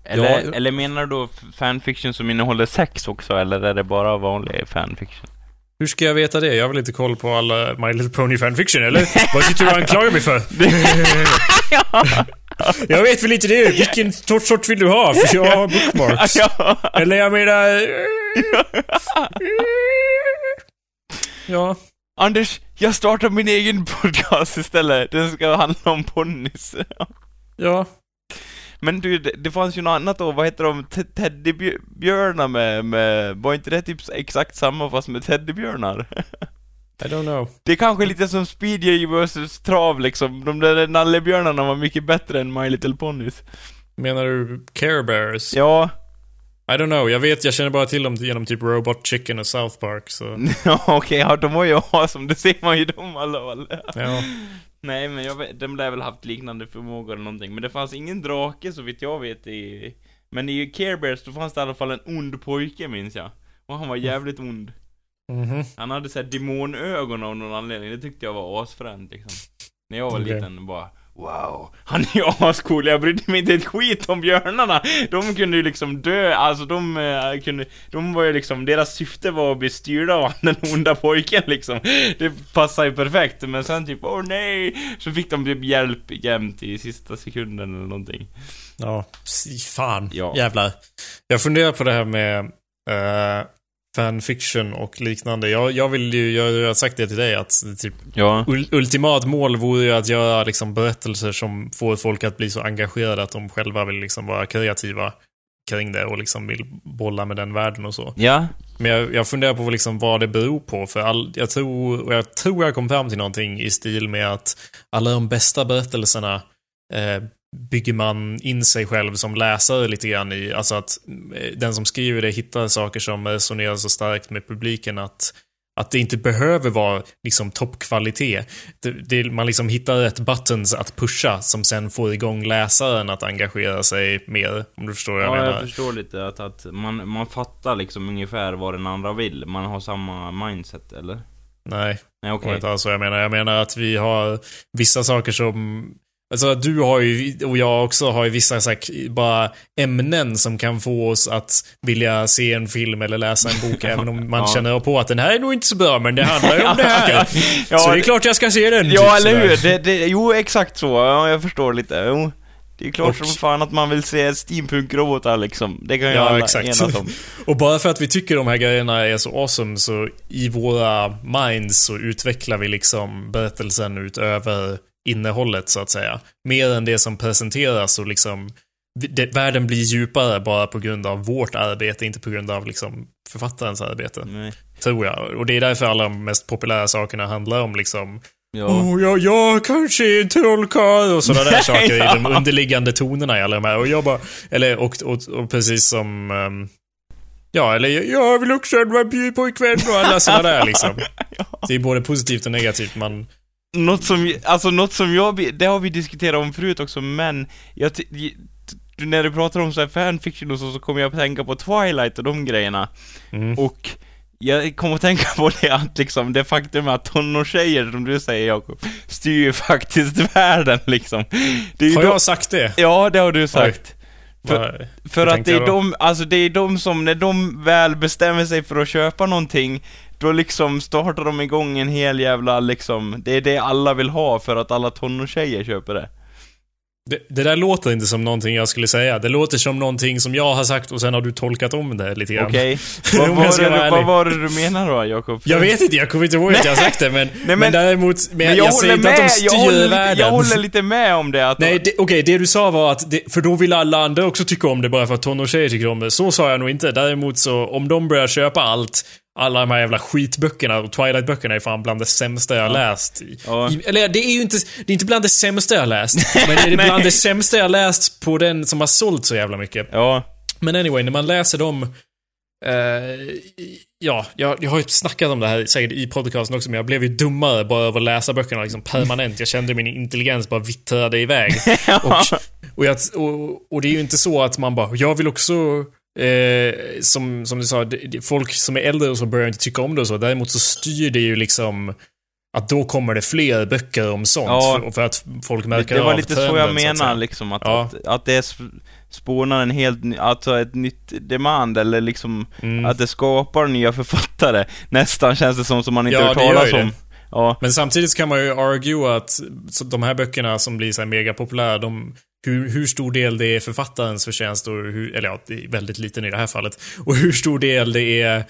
Eller, ja, eller menar du då fanfiction som innehåller sex också, eller är det bara vanlig fanfiction? Hur ska jag veta det? Jag har väl inte koll på alla My Little Pony fanfiction, eller? Vad sitter du och anklagar mig för? *laughs* jag vet väl inte det. Vilken sort vill du ha? För jag har bookmarks. Eller jag menar... Ja. Anders, jag startar min egen podcast istället. Den ska handla om ponnys. ja. Men du, det, det fanns ju något annat då, vad heter de? Teddybjörnar med, med, var inte det typ exakt samma fast med teddybjörnar? I don't know. Det är kanske lite som Speedway vs Trav liksom, de där nallebjörnarna var mycket bättre än My Little Ponies. Menar du Care Bears? Ja. I don't know, jag vet, jag känner bara till dem genom typ Robot Chicken och South Park, så... *laughs* ja, okej, okay, ja, de var ju *laughs* awesome, det ser man ju dem i alla fall. ja. Nej, men jag vet, de lär väl haft liknande förmågor eller någonting, men det fanns ingen drake så vitt jag vet i... Men i Care Bears då fanns det i alla fall en ond pojke, minns jag. Och han var jävligt ond. Mm -hmm. Han hade såhär demonögon av någon anledning, det tyckte jag var asfränt liksom. När jag var okay. liten, bara Wow, han är ju *laughs* ascool, jag brydde mig inte ett skit om björnarna. De kunde ju liksom dö, alltså de uh, kunde, de var ju liksom, deras syfte var att bli styrda av *laughs* den onda pojken liksom. Det passar ju perfekt, men sen typ, åh oh, nej! Så fick de typ hjälp jämt i sista sekunden eller någonting. Ja, fan. Ja. Jävlar. Jag funderar på det här med, uh, fanfiction och liknande. Jag, jag vill ju, jag har sagt det till dig att typ Ja. ul, ultimat mål vore ju att göra liksom berättelser som får folk att bli så engagerade att de själva vill liksom vara kreativa kring det och liksom vill bolla med den världen och så. Ja. Men jag, jag funderar på liksom vad det beror på. För all, jag, tror, och jag tror jag kom fram till någonting i stil med att alla de bästa berättelserna eh, bygger man in sig själv som läsare lite grann i. Alltså att eh, den som skriver det hittar saker som resonerar så starkt med publiken att att det inte behöver vara liksom toppkvalitet. Det, det, man liksom hittar rätt buttons att pusha som sen får igång läsaren att engagera sig mer. Om du förstår vad jag Ja, menar. jag förstår lite att, att man, man fattar liksom ungefär vad den andra vill. Man har samma mindset, eller? Nej, Nej, Det okej. var inte alls vad jag menar. Jag menar att vi har vissa saker som... Alltså du har ju, och jag också har ju vissa så här, bara ämnen som kan få oss att vilja se en film eller läsa en bok *laughs* även om man Ja. känner på att den här är nog inte så bra men det handlar ju om det här. *laughs* Ja, så det är klart jag ska se den. Ja, typ eller hur? Det, det, jo, exakt så. Ja, jag förstår lite. Jo. Det är klart Och- som fan att man vill se steampunk-robotar liksom. Det kan ju Ja, alla exakt. enas om. *laughs* Och bara för att vi tycker de här grejerna är så awesome så i våra minds så utvecklar vi liksom berättelsen utöver innehållet så att säga. Mer än det som presenteras och liksom det, världen blir djupare bara på grund av vårt arbete, inte på grund av liksom författarens arbete. Nej. Tror jag. Och det är därför alla de mest populära sakerna handlar om liksom Ja. Åh, jag, jag kanske är en trollkarl och sådana där saker i ja. *laughs* de underliggande tonerna i alla de här. Och jag bara, eller och, och, och precis som ehm, Ja, eller jag- jag vill också ha en vampyrpojkvän och alla sådana där liksom. *laughs* Det är både positivt och negativt. Man, Något som, alltså något som jag, det har vi diskuterat om förut också, men jag, när du pratar om så här fanfiction och så, så kommer jag att tänka på Twilight och de grejerna. mm. Och jag kommer att tänka på det att liksom, det faktum att tonårstjejer, som du säger Jakob, styr ju faktiskt *laughs* världen liksom. Har de- jag sagt det? Ja, det har du sagt. För- Vad- För Hur att det är de, alltså det är de som, när de väl bestämmer sig för att köpa någonting, då liksom startar de igång en hel jävla liksom, det är det alla vill ha för att alla tonårstjejer köper det. Det, det där låter inte som någonting jag skulle säga. Det låter som någonting som jag har sagt och sen har du tolkat om det lite grann. Okej? *laughs* Om vad, jag var det, vara vad var det du menar då, Jakob? Jag vet inte, jag kommer inte ihåg att jag har sagt det men, *laughs* men, men- däremot, men, Men jag, säger inte att de jag styr håller, lite, världen. jag håller lite med om det att Nej, okej, det du sa var att, det, för då vill alla andra också tycka om det bara för att tonårstjejer tycker om det. Så sa jag nog inte. Däremot så, om de börjar köpa allt, alla de här jävla skitböckerna, och Twilight-böckerna är fan bland det sämsta jag läst. Ja. i, eller det är ju inte, det är inte bland det sämsta jag läst, *laughs* men det är bland det sämsta jag läst på den som har sålt så jävla mycket. Ja, Men anyway, när man läser dem... Eh, ja, jag, jag har ju snackat om det här säkert i podcasten också, men jag blev ju dummare bara av att läsa böckerna liksom permanent. Jag kände min intelligens bara vittrade iväg. *laughs* och, och, jag, och, och det är ju inte så att man bara, jag vill också Eh, som, som du sa, folk som är äldre och så börjar inte tycka om det och så. Däremot så styr det ju liksom att då kommer det fler böcker om sånt. Ja. för, för att folk märker det var av lite så trenden, jag att menar säga. liksom, att, Ja. att, att det sp- spånar en helt, ny- alltså ett nytt demand, eller liksom Mm. att det skapar nya författare, nästan känns det som, som man inte Ja, hört talas om. Ja, Men samtidigt kan man ju argue att så de här böckerna som blir så mega populära, de, hur, hur stor del det är författarens förtjänst och hur, eller ja, väldigt liten i det här fallet. Och hur stor del det är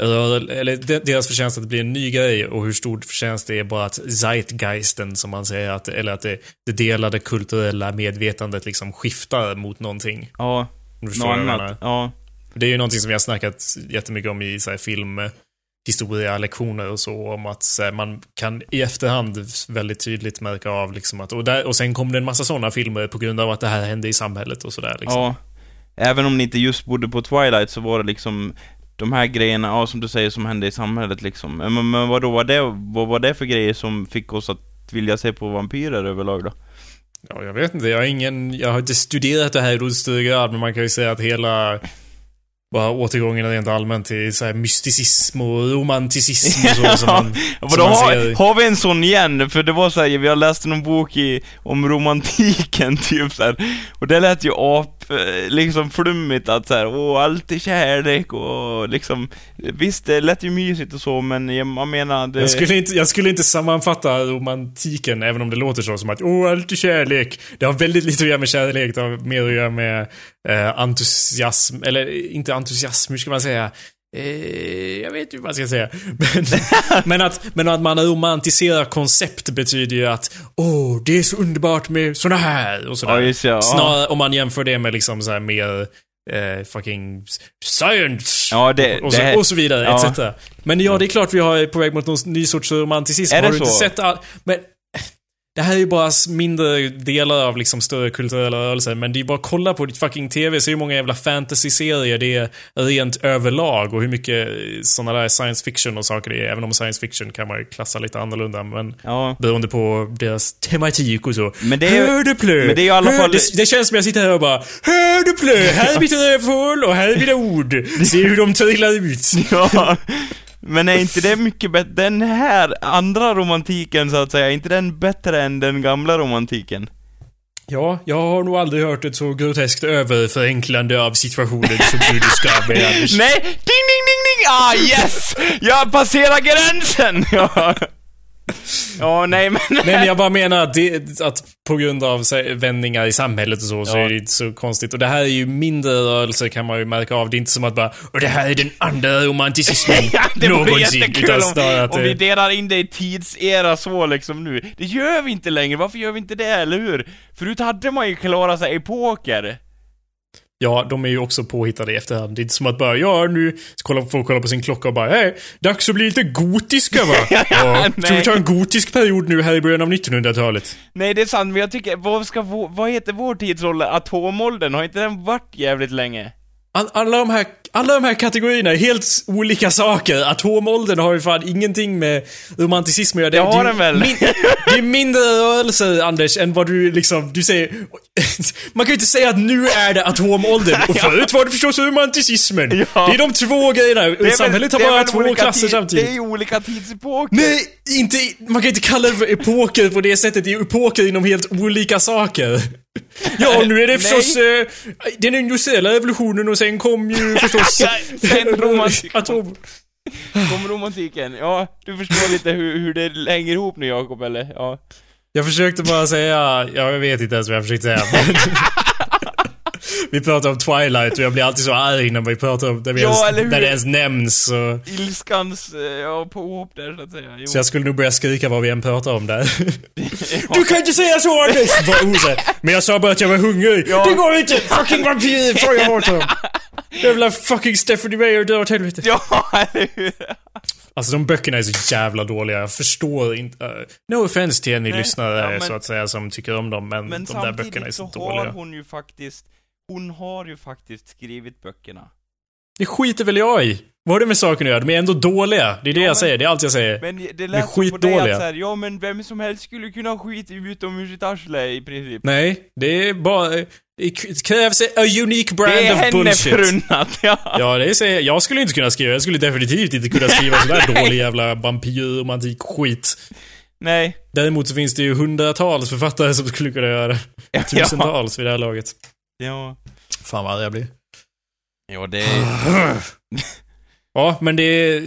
rör- eller de- deras förtjänst att det blir en ny grej och hur stor förtjänst det är bara att zeitgeisten, som man säger, att, eller att det, det delade kulturella medvetandet liksom skiftar mot någonting. ja, något annat. Ja, Det är ju någonting som vi har snackat jättemycket om i så här, film historia, lektioner och så om att här, man kan i efterhand väldigt tydligt märka av liksom att och, där, och sen kom det en massa sådana filmer på grund av att det här hände i samhället och sådär liksom. ja. Även om ni inte just bodde på Twilight så var det liksom de här grejerna, ja som du säger, som hände i samhället liksom. Men, men vad, det, vad var det för grejer som fick oss att vilja se på vampyrer överlag då? Ja, jag vet inte, jag har ingen, jag har inte studerat det här i någon större grad men man kan ju säga att hela bara återgången rent allmänt till så här mysticism och romanticism och så som *laughs* man, Vadå, som man har, har vi en sån igen? För det var så här, vi har läst någon bok i, om romantiken *laughs* typ så här. Och det lät ju ap, Eh, liksom flummigt att så här, åh, allt är kärlek och liksom Visst, det lät ju mysigt och så, men jag, jag menar det... Jag skulle, inte, jag skulle inte sammanfatta romantiken, även om det låter så, som att åh, allt är kärlek. Det har väldigt lite att göra med kärlek, det har mer att göra med eh, entusiasm, eller inte entusiasm, hur ska man säga? Eh, jag vet inte vad jag ska säga. *laughs* Men, men, att, men att man romantiserar koncept betyder ju att Åh, det är så underbart med såna här och sådär. Ja, just ja. Snarare om man jämför det med liksom så här mer eh, fucking science Ja, det- och, så, det- och så vidare, ja. etc. Men ja, det är klart vi har på väg mot någon ny sorts romanticism. Är har det du inte så? sett all... Men det här är ju bara mindre delar av liksom större kulturella rörelser, men det är bara att kolla på ditt fucking TV, så hur många jävla fantasy-serier det är rent överlag och hur mycket sådana där science fiction och saker det är. Även om science fiction kan man ju klassa lite annorlunda, men Ja. beroende på deras tematik och så. Men det är Hör du plö? men det är i alla fall- Det, det känns som jag sitter här och bara Hör du plö? Här är mitt rövhål och här är mina ord. *laughs* Se hur de trillar ut. Ja, men är inte det mycket bättre? Den här andra romantiken så att säga, är inte den bättre än den gamla romantiken? Ja, jag har nog aldrig hört ett så groteskt överförenklande av situationen som du Anders. *laughs* Nej! Ding, ding, ding, ding! Ah, yes! Jag passerar gränsen! *laughs* Ja, nej men... Nej men jag bara menar att, det, att på grund av så vändningar i samhället och så, så Ja. är det inte så konstigt. Och det här är ju mindre rörelser kan man ju märka av. Det är inte som att bara Och det här är den andra romanticismen *laughs* Ja, det någonsin. Utan om, snarare att om vi delar in det i tidsera så liksom nu. Det gör vi inte längre, varför gör vi inte det, eller hur? Förut hade man ju klarat sig epoker. Ja, de är ju också påhittade i efterhand. Det är inte som att bara Ja, nu ska kolla, folk kolla på sin klocka och bara Hej, dags att bli lite gotiska va? *laughs* Ja, ja, ska vi nej. ta en gotisk period nu här i början av 1900-talet? Nej, det är sant, men jag tycker, vad ska vår, vad heter vår tidsålder? Atomåldern, har inte den varit jävligt länge? All, alla, de här, alla de här kategorierna är helt olika saker. Atomåldern har ju fan ingenting med romanticism att göra. Det har är den väl? Min, det är mindre rörelser, Anders, än vad du liksom, du säger... Man kan ju inte säga att nu är det atomåldern och *laughs* förut var det förstås romanticismen. Ja. Det är de två grejerna. Det väl- Samhället har det bara två klasser tid- samtidigt. Det är ju olika tidsepoker. Nej, inte, man kan inte kalla det för epoker på det sättet. Det är epoker inom helt olika saker. Ja, nu är det förstås eh, den industriella revolutionen och sen kom ju *laughs* förstås... Ja, *laughs* sen romantik- Atom... *laughs* Kom romantiken. Ja, du förstår lite hur, hur det hänger ihop nu Jakob, eller? Ja. Jag försökte bara säga, ja, jag vet inte ens vad jag försökte säga. men- *laughs* vi pratar om Twilight och jag blir alltid så arg när vi pratar om när, vi Ja, ens, när det ens nämns. Så, Ilskans, eh, ja, påhopp där så att säga. Jo. så jag skulle nog börja skrika vad vi än pratar om där. Du kan inte säga så osäker. Men jag sa bara att jag var hungrig. Ja. Det går inte! Fucking vampyr jag åt dem. Jävla fucking Stephanie Meyer dör åt helvete. Ja, eller hur? Alltså de böckerna är så jävla dåliga. Jag förstår inte. Uh, no offense till er ni Nej, lyssnare ja, men- så att säga som tycker om dem. Men, Men de där böckerna är samtidigt så, så har dåliga. hon ju faktiskt, hon har ju faktiskt skrivit böckerna. Det skiter väl jag i. Vad har det med saken att göra? De är ändå dåliga. Det är det Ja, jag men- säger. Det är allt jag säger. Men det är lät på dig skitdåliga. att så här, ja men vem som helst skulle kunna skita utom ur sitt arsle i princip. Nej, det är bara... Det krävs a unique brand det är of henne bullshit. förunnat, *laughs* ja. Ja, det säger jag. Jag skulle inte kunna skriva. Jag skulle definitivt inte kunna skriva sådär *laughs* dålig jävla vampyrromantik-skit. Nej. Däremot så finns det ju hundratals författare som skulle kunna göra det. Ja. Tusentals vid det här laget. Ja. Fan vad arg jag blir. Ja, det... *sighs* *laughs* Ja, men det. *laughs*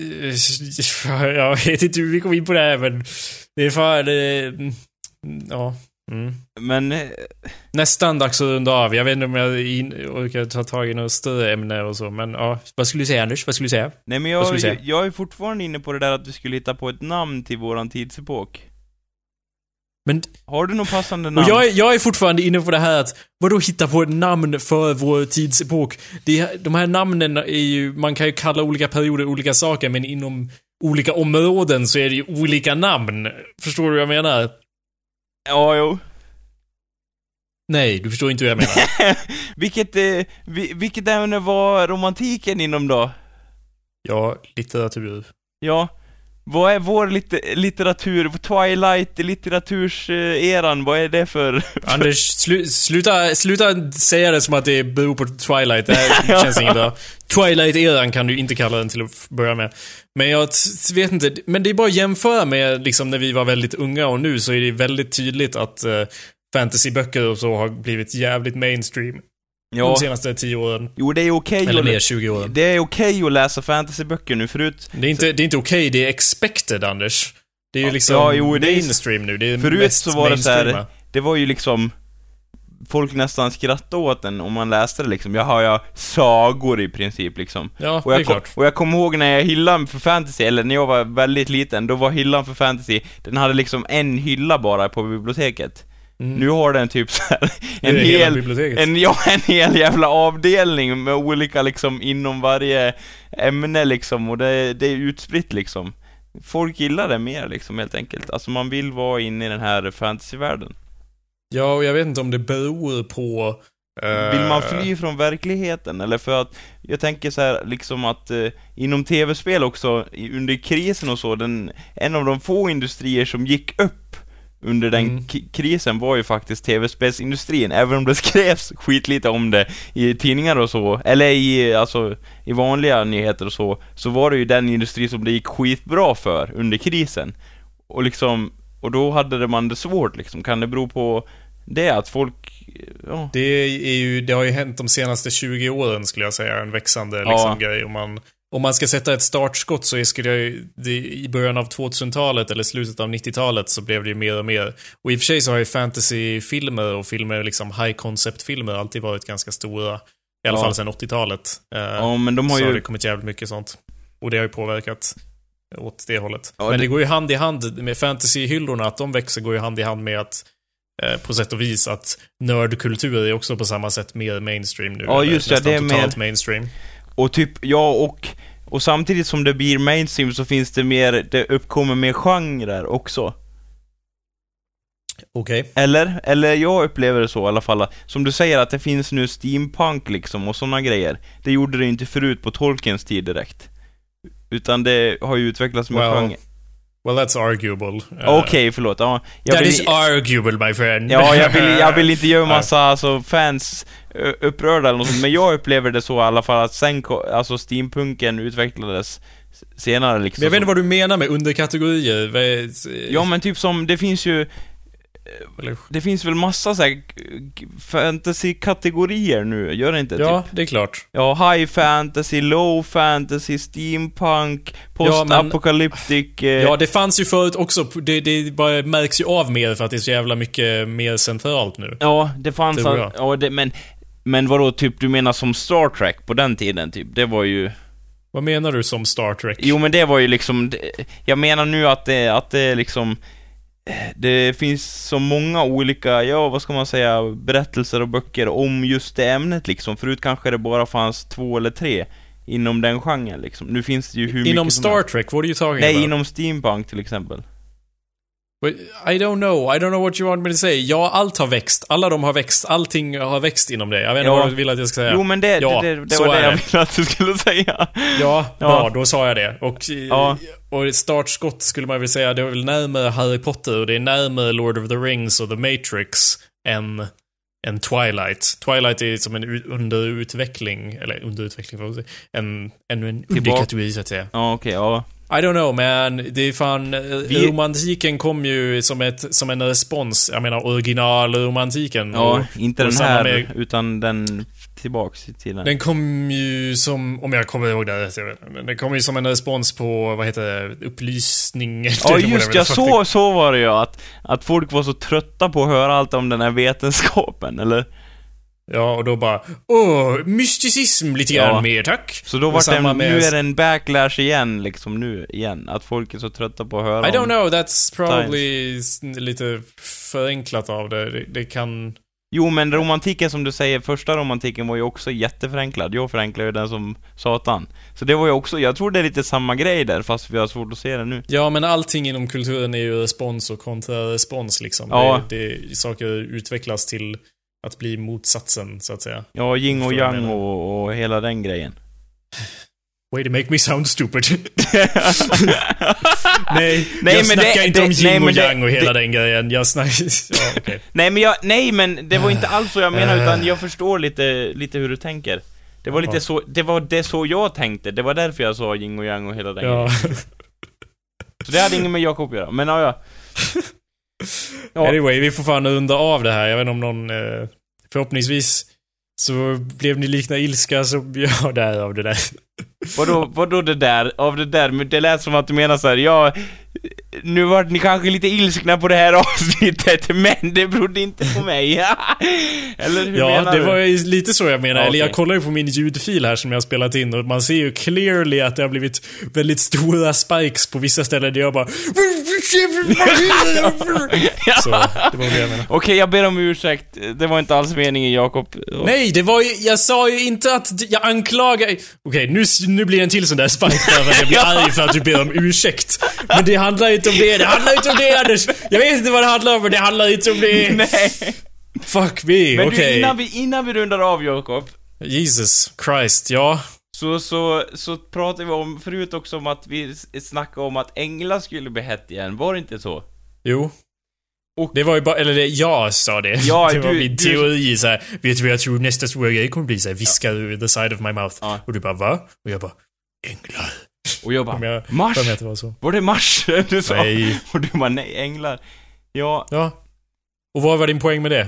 Jag vet inte hur vi kom in på det här, men... Det är fan... Det, ja. Mm. Men... eh, Nästan dags att runda av. Jag vet inte om jag in, orkar ta tag i något större ämne och så, men ja. Vad skulle du säga Anders? Vad skulle du säga? Nej men jag, vi jag, är fortfarande inne på det där att du skulle hitta på ett namn till våran tidsepok. Men- Har du något passande Och namn? jag är, jag är fortfarande inne på det här att, vadå hitta på ett namn för vår tidsepok? Det, de här namnen är ju, man kan ju kalla olika perioder olika saker, men inom olika områden så är det ju olika namn. Förstår du vad jag menar? Ja, jo. Nej, du förstår inte vad jag menar. *laughs* vilket, eh, vi, vilket ämne var romantiken inom då? Ja, litteratur. Ja. Vad är vår lit- litteratur, Twilight litteraturs-eran, vad är det för... *laughs* Anders, slu, sluta, sluta säga det som att det beror på Twilight. Det här *laughs* känns inget bra. Twilight-eran kan du inte kalla den till att börja med. Men jag vet inte, men det är bara att jämföra med liksom när vi var väldigt unga och nu så är det väldigt tydligt att uh, fantasyböcker och så har blivit jävligt mainstream. Ja. De senaste 10 åren. Jo, det är okej Eller att... mer, 20 åren. Det är okej att läsa fantasyböcker nu, förut... Det är inte, det är inte okej, det är expected, Anders. Det är ju Ja, liksom ja, jo, det är- mainstream nu. Det är Förut så var det så här-. Det var ju liksom... folk nästan skrattade åt den om man läste det liksom. Jag har ja sagor i princip liksom. Ja, Och det är jag, kom, klart. och jag kommer ihåg när jag hyllade för fantasy, eller när jag var väldigt liten, då var hyllan för fantasy, den hade liksom en hylla bara på biblioteket. Mm. Nu har den typ så här, *laughs* en hel, en, ja, en hel jävla avdelning med olika liksom inom varje ämne liksom, och det, det är utspritt liksom. Folk gillar det mer liksom helt enkelt. Alltså man vill vara inne i den här fantasyvärlden. Ja, och jag vet inte om det beror på... eh, Vill man fly från verkligheten? Eller för att, jag tänker så här, liksom att eh, inom tv-spel också, under krisen och så, den, en av de få industrier som gick upp under den Mm. krisen var ju faktiskt tv-spelsindustrin, även om det *laughs* skrevs skitlite om det i tidningar och så, eller i, alltså, i vanliga nyheter och så, så var det ju den industri som det gick skitbra för under krisen. Och liksom, och då hade man det svårt liksom, kan det bero på det att folk, ja, Det, är ju, det har ju hänt de senaste 20 åren skulle jag säga, en växande Ja. liksom, grej. Om man, om man ska sätta ett startskott så skulle jag, det, i början av 2000-talet eller slutet av 90-talet så blev det ju mer och mer. Och i och för sig så har ju fantasyfilmer och filmer, liksom high concept-filmer alltid varit ganska stora. I alla Ja. fall sedan 80-talet. Eh, ja men de har så har ju det kommit jävligt mycket sånt. Och det har ju påverkat åt det hållet. Ja, Men det... det- går ju hand i hand med fantasyhyllorna, att de växer går ju hand i hand med att eh, på sätt och vis att nördkultur är också på samma sätt mer mainstream nu. Ja, just det, det är totalt mer- mainstream. Och typ, ja och, och samtidigt som det blir mainstream så finns det mer, det uppkommer mer genrer också. Okej. Eller? Eller jag upplever det så i alla fall. Som du säger att det finns nu steampunk liksom och sådana grejer. Det gjorde det inte förut på Tolkiens tid direkt. Utan det har ju utvecklats med Well, genre. Well, that's arguable. Eh, Okej, förlåt. Ja, jag that vill, is arguable, my friend. ja, jag vill, jag vill inte göra *laughs* massa alltså, fans upprörda eller något sånt, men jag upplever det så i alla fall att sen, alltså steampunken utvecklades senare liksom. Men jag vet inte vad du menar med underkategorier. Ja men typ som, det finns ju, det finns väl massa så här fantasy-kategorier nu, gör det inte? Ja, Typ? det är klart. Ja, high fantasy, low fantasy, steampunk, Ja, men- post-apocalyptic... eh, Ja, det fanns ju förut också. Det, det bara märks ju av mer för att det är så jävla mycket mer centralt nu. ja, det fanns... All-. Ja, det, men... Men vadå, typ du menar som Star Trek på den tiden, typ? Det var ju... Vad menar du som Star Trek? Jo men det var ju liksom, jag menar nu att det, att det liksom det finns så många olika, ja vad ska man säga, berättelser och böcker om just det ämnet liksom. Förut kanske det bara fanns två eller tre inom den genren liksom. Nu finns det ju hur Inom mycket som Star. Trek, what are you talking Nej, about? inom steampunk till exempel. I don't know, I don't know what you want me to say. Ja, allt har växt. Alla de har växt. Allting har växt inom det. Jag vet inte Ja. vad du vill att jag ska säga. Jo men det, Ja, det, det, det var det jag det. ville att du skulle säga. Ja, Ja. då sa jag det. Och, Ja. och startskott skulle man väl säga, det är väl närmare Harry Potter och det är närmare Lord of the Rings och The Matrix än, än Twilight. Twilight är som en underutveckling, eller underutveckling, en, en, en underkategori så att säga. Ja okej, ja. I don't know man, det är fan, eh, Vi- romantiken kom ju som, ett, som en respons, jag menar originalromantiken. Ja, och, inte och den här, med- utan den tillbaks i tiden. Den kom ju som, om jag kommer ihåg det rätt, den kom ju som en respons på, vad heter det, upplysning. *laughs* Ja just ja, så, så var det ju att, att folk var så trötta på att höra allt om den här vetenskapen, eller? Ja, och då bara, åh, mysticism lite grann Ja. mer tack. Så då Och var det en, med- nu är det en backlash igen, liksom nu, igen. Att folk är så trötta på att höra I don't know, that's probably s- lite förenklat av det. Det, det kan... Jo men romantiken som du säger, första romantiken var ju också jätteförenklad. Jag förenklar ju den som satan. Så det var ju också, jag tror det är lite samma grej där, fast vi har svårt att se det nu. Ja, men allting inom kulturen är ju respons och kontrarespons liksom. Ja. Det, det, saker utvecklas till att bli motsatsen, så att säga. Ja, yin och yang och, och hela den grejen. Way to make me sound stupid. nej, *laughs* Nej, jag snackar det- inte om yin och yang och hela det- den grejen. Jag snackar... *laughs* Ja, okej. Nej men jag, nej men det var inte alls så jag menar, utan jag förstår lite, lite hur du tänker. Det var lite så, det var det så jag tänkte, det var därför jag sa yin och yang och hela den Ja. grejen. Så det hade inget med Jakob att göra, men ja, ja. *laughs* Ja. Anyway, vi får fan runda av det här. Jag vet inte om någon... Eh, förhoppningsvis så blev ni likna ilska så *laughs* ja, där av det där. Vadå, vadå det där, av det där, det lät som att du menar så här, ja, nu vart ni kanske lite ilskna på det här *laughs* avsnittet, men det berodde inte på mig. *laughs* Eller hur Ja, menar det du? var ju lite så jag menar. Ja, Eller jag okej. kollar ju på min ljudfil här som jag har spelat in och man ser ju clearly att det har blivit väldigt stora spikes på vissa ställen där jag bara... *laughs* Så, det var det jag menade. Okej, jag ber om ursäkt. Det var inte alls meningen, Jakob. Nej, det var ju, jag sa ju inte att jag anklagar... Okej, nu, nu blir det en till sån där spike där jag blir arg för att du ber om ursäkt. Men det handlar inte om det, det handlar inte om det Anders! Jag vet inte vad det handlar om, men det handlar inte om det. Nej. Fuck me, Men okej. du, innan vi, innan vi rundar av, Jakob. Jesus Christ, ja. Så, så, så pratar vi om, förut också om att vi snackade om att änglar skulle bli hett igen, var det inte så? Jo. Och- det var ju bara, eller det, jag sa det. Ja, *laughs* det var du- min du- teori så här. Vet du vad jag tror nästa stora grej kommer bli? Så här, viskar ur the side of my mouth. Ja. Och du bara va? Och jag bara, änglar. Och jag bara, jag, Mars? det var så. Var det Mars? *laughs* Du sa. Nej. Och du bara, nej, änglar. Ja, Ja. Och vad var din poäng med det?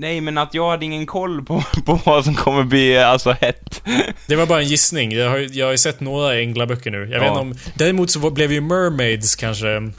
nej men att jag hade ingen koll på, *laughs* på vad som kommer bli, alltså, hett. *laughs* Det var bara en gissning. Jag har, ju- jag har ju sett några änglaböcker nu. Jag vet Ja. inte om... Däremot så blev ju mermaids kanske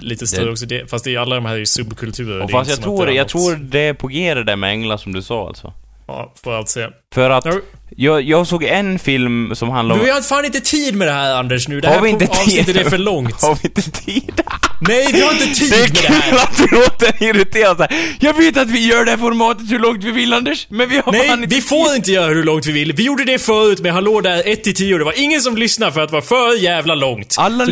lite större Det- också. Det, fast det är, alla de här är ju subkulturer. Och fast jag tror, det jag något- tror det är på G det där med änglar som du sa alltså. Ja, får allt se. För att, Ja. jag, jag såg en film som handlar Men om... vi har fan inte tid med det här Anders nu. Det Har här vi inte tid? avsnittet är för långt. Har vi inte tid? Nej, vi har inte tid Det är med det kul här. att du låter irriterad såhär. Jag vet att vi gör det här formatet hur långt vi vill Anders, men vi har Nej, fan inte vi får inte göra hur långt vi vill. Vi gjorde det förut med Hallå där 1 till 10 och det var ingen som lyssnade för att det var för jävla långt. Alla Så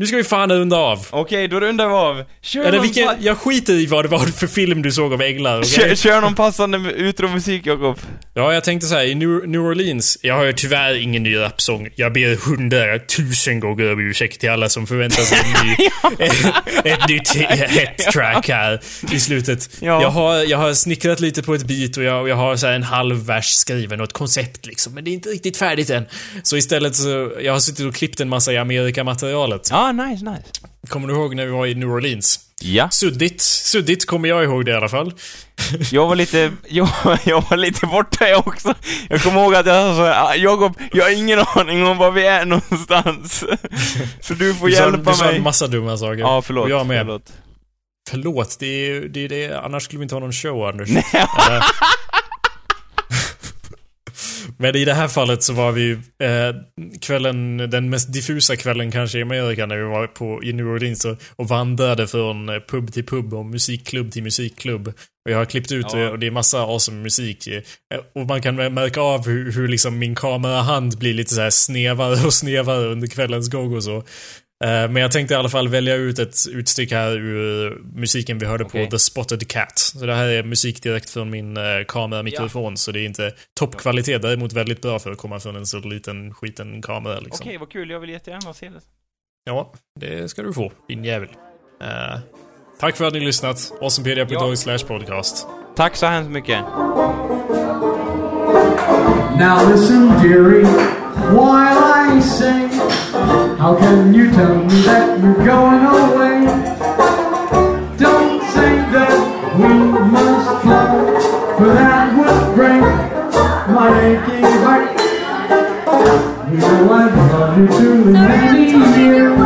nu ska, vi, fan runda av. Okej, då rundar vi av. Kör Eller någon, vilken, pa- jag skiter i vad det var för film du såg om änglar, okej? kör, kör någon passande utromusik Jakob. Ja, jag tänkte så här, i New, New Orleans, jag har ju tyvärr ingen ny rapsång. Jag ber hundratusen gånger om ursäkt till alla som förväntar sig en ny, *laughs* *laughs* ett nytt hett track här i slutet. Ja. Jag, har, jag har snickrat lite på ett beat och jag, och jag har så här en halv vers skriven och ett koncept liksom, men det är inte riktigt färdigt än. Så istället så, jag har suttit och klippt en massa i Amerika-materialet. Ja, nice, nice. Kommer du ihåg när vi var i New Orleans? Ja, Suddigt, suddigt kommer jag ihåg det i alla fall. *laughs* jag var lite, jag, jag var lite borta jag också. Jag kommer ihåg att jag sa "Ah, Jakob, jag har ingen aning om var vi är någonstans. *laughs* Så du får Du sa, hjälpa du sa mig. en massa dumma saker. Ja, förlåt. Och jag med. Förlåt. Förlåt, det är ju det, är det. Annars skulle vi inte ha någon show, Anders. Nej. *laughs* Men i det här fallet så var vi eh, kvällen, den mest diffusa kvällen kanske i Amerika när vi var på, i New Orleans och, och vandrade från eh, pub till pub och musikklubb till musikklubb. Och jag har klippt ut Ja. eh, och det är massa awesome musik. eh, Och man kan märka av hur, hur liksom min kamerahand blir lite så här snevare och snevare under kvällens gång och så. Eh, Men jag tänkte i alla fall välja ut ett utstyck här ur musiken vi hörde Okej. på The Spotted Cat. Så det här är musik direkt från min eh, kameramikrofon, så det är inte toppkvalitet, däremot väldigt bra för att komma från en så liten skiten kamera liksom. Okej, vad kul. Jag vill jättegärna se det. Ja, det ska du få, din jävel. Eh, tack för att ni lyssnat. Awesomepedia.org slash podcast. Tack så hemskt mycket. Now listen, dearie, while I sing. How can you tell me that you're going away? Don't say that we must part, for that would break my aching heart. You know I've loved you too many years,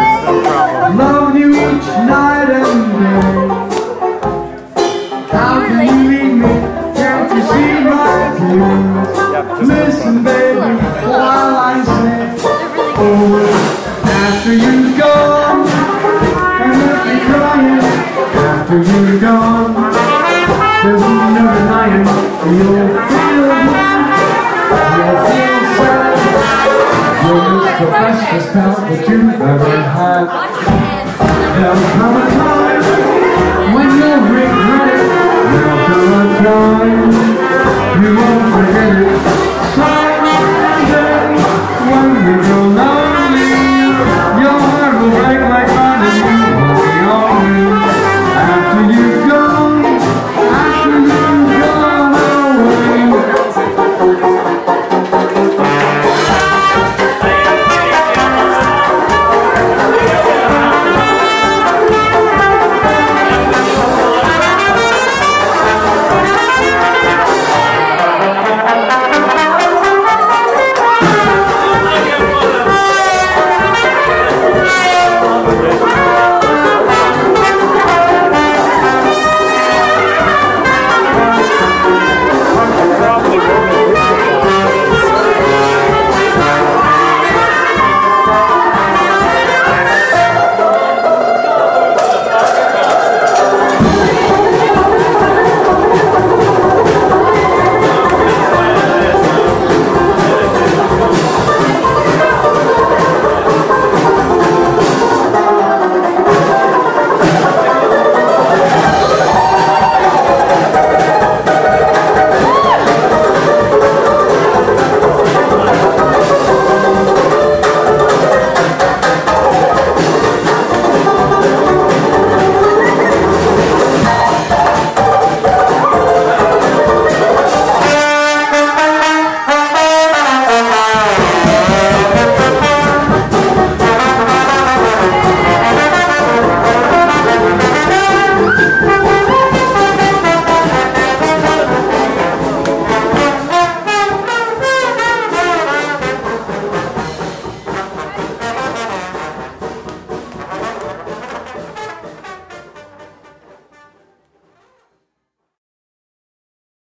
loved you each night and day. How can you leave me? Can't you see my tears? Listen, the bestest pal that you've ever had. There'll come a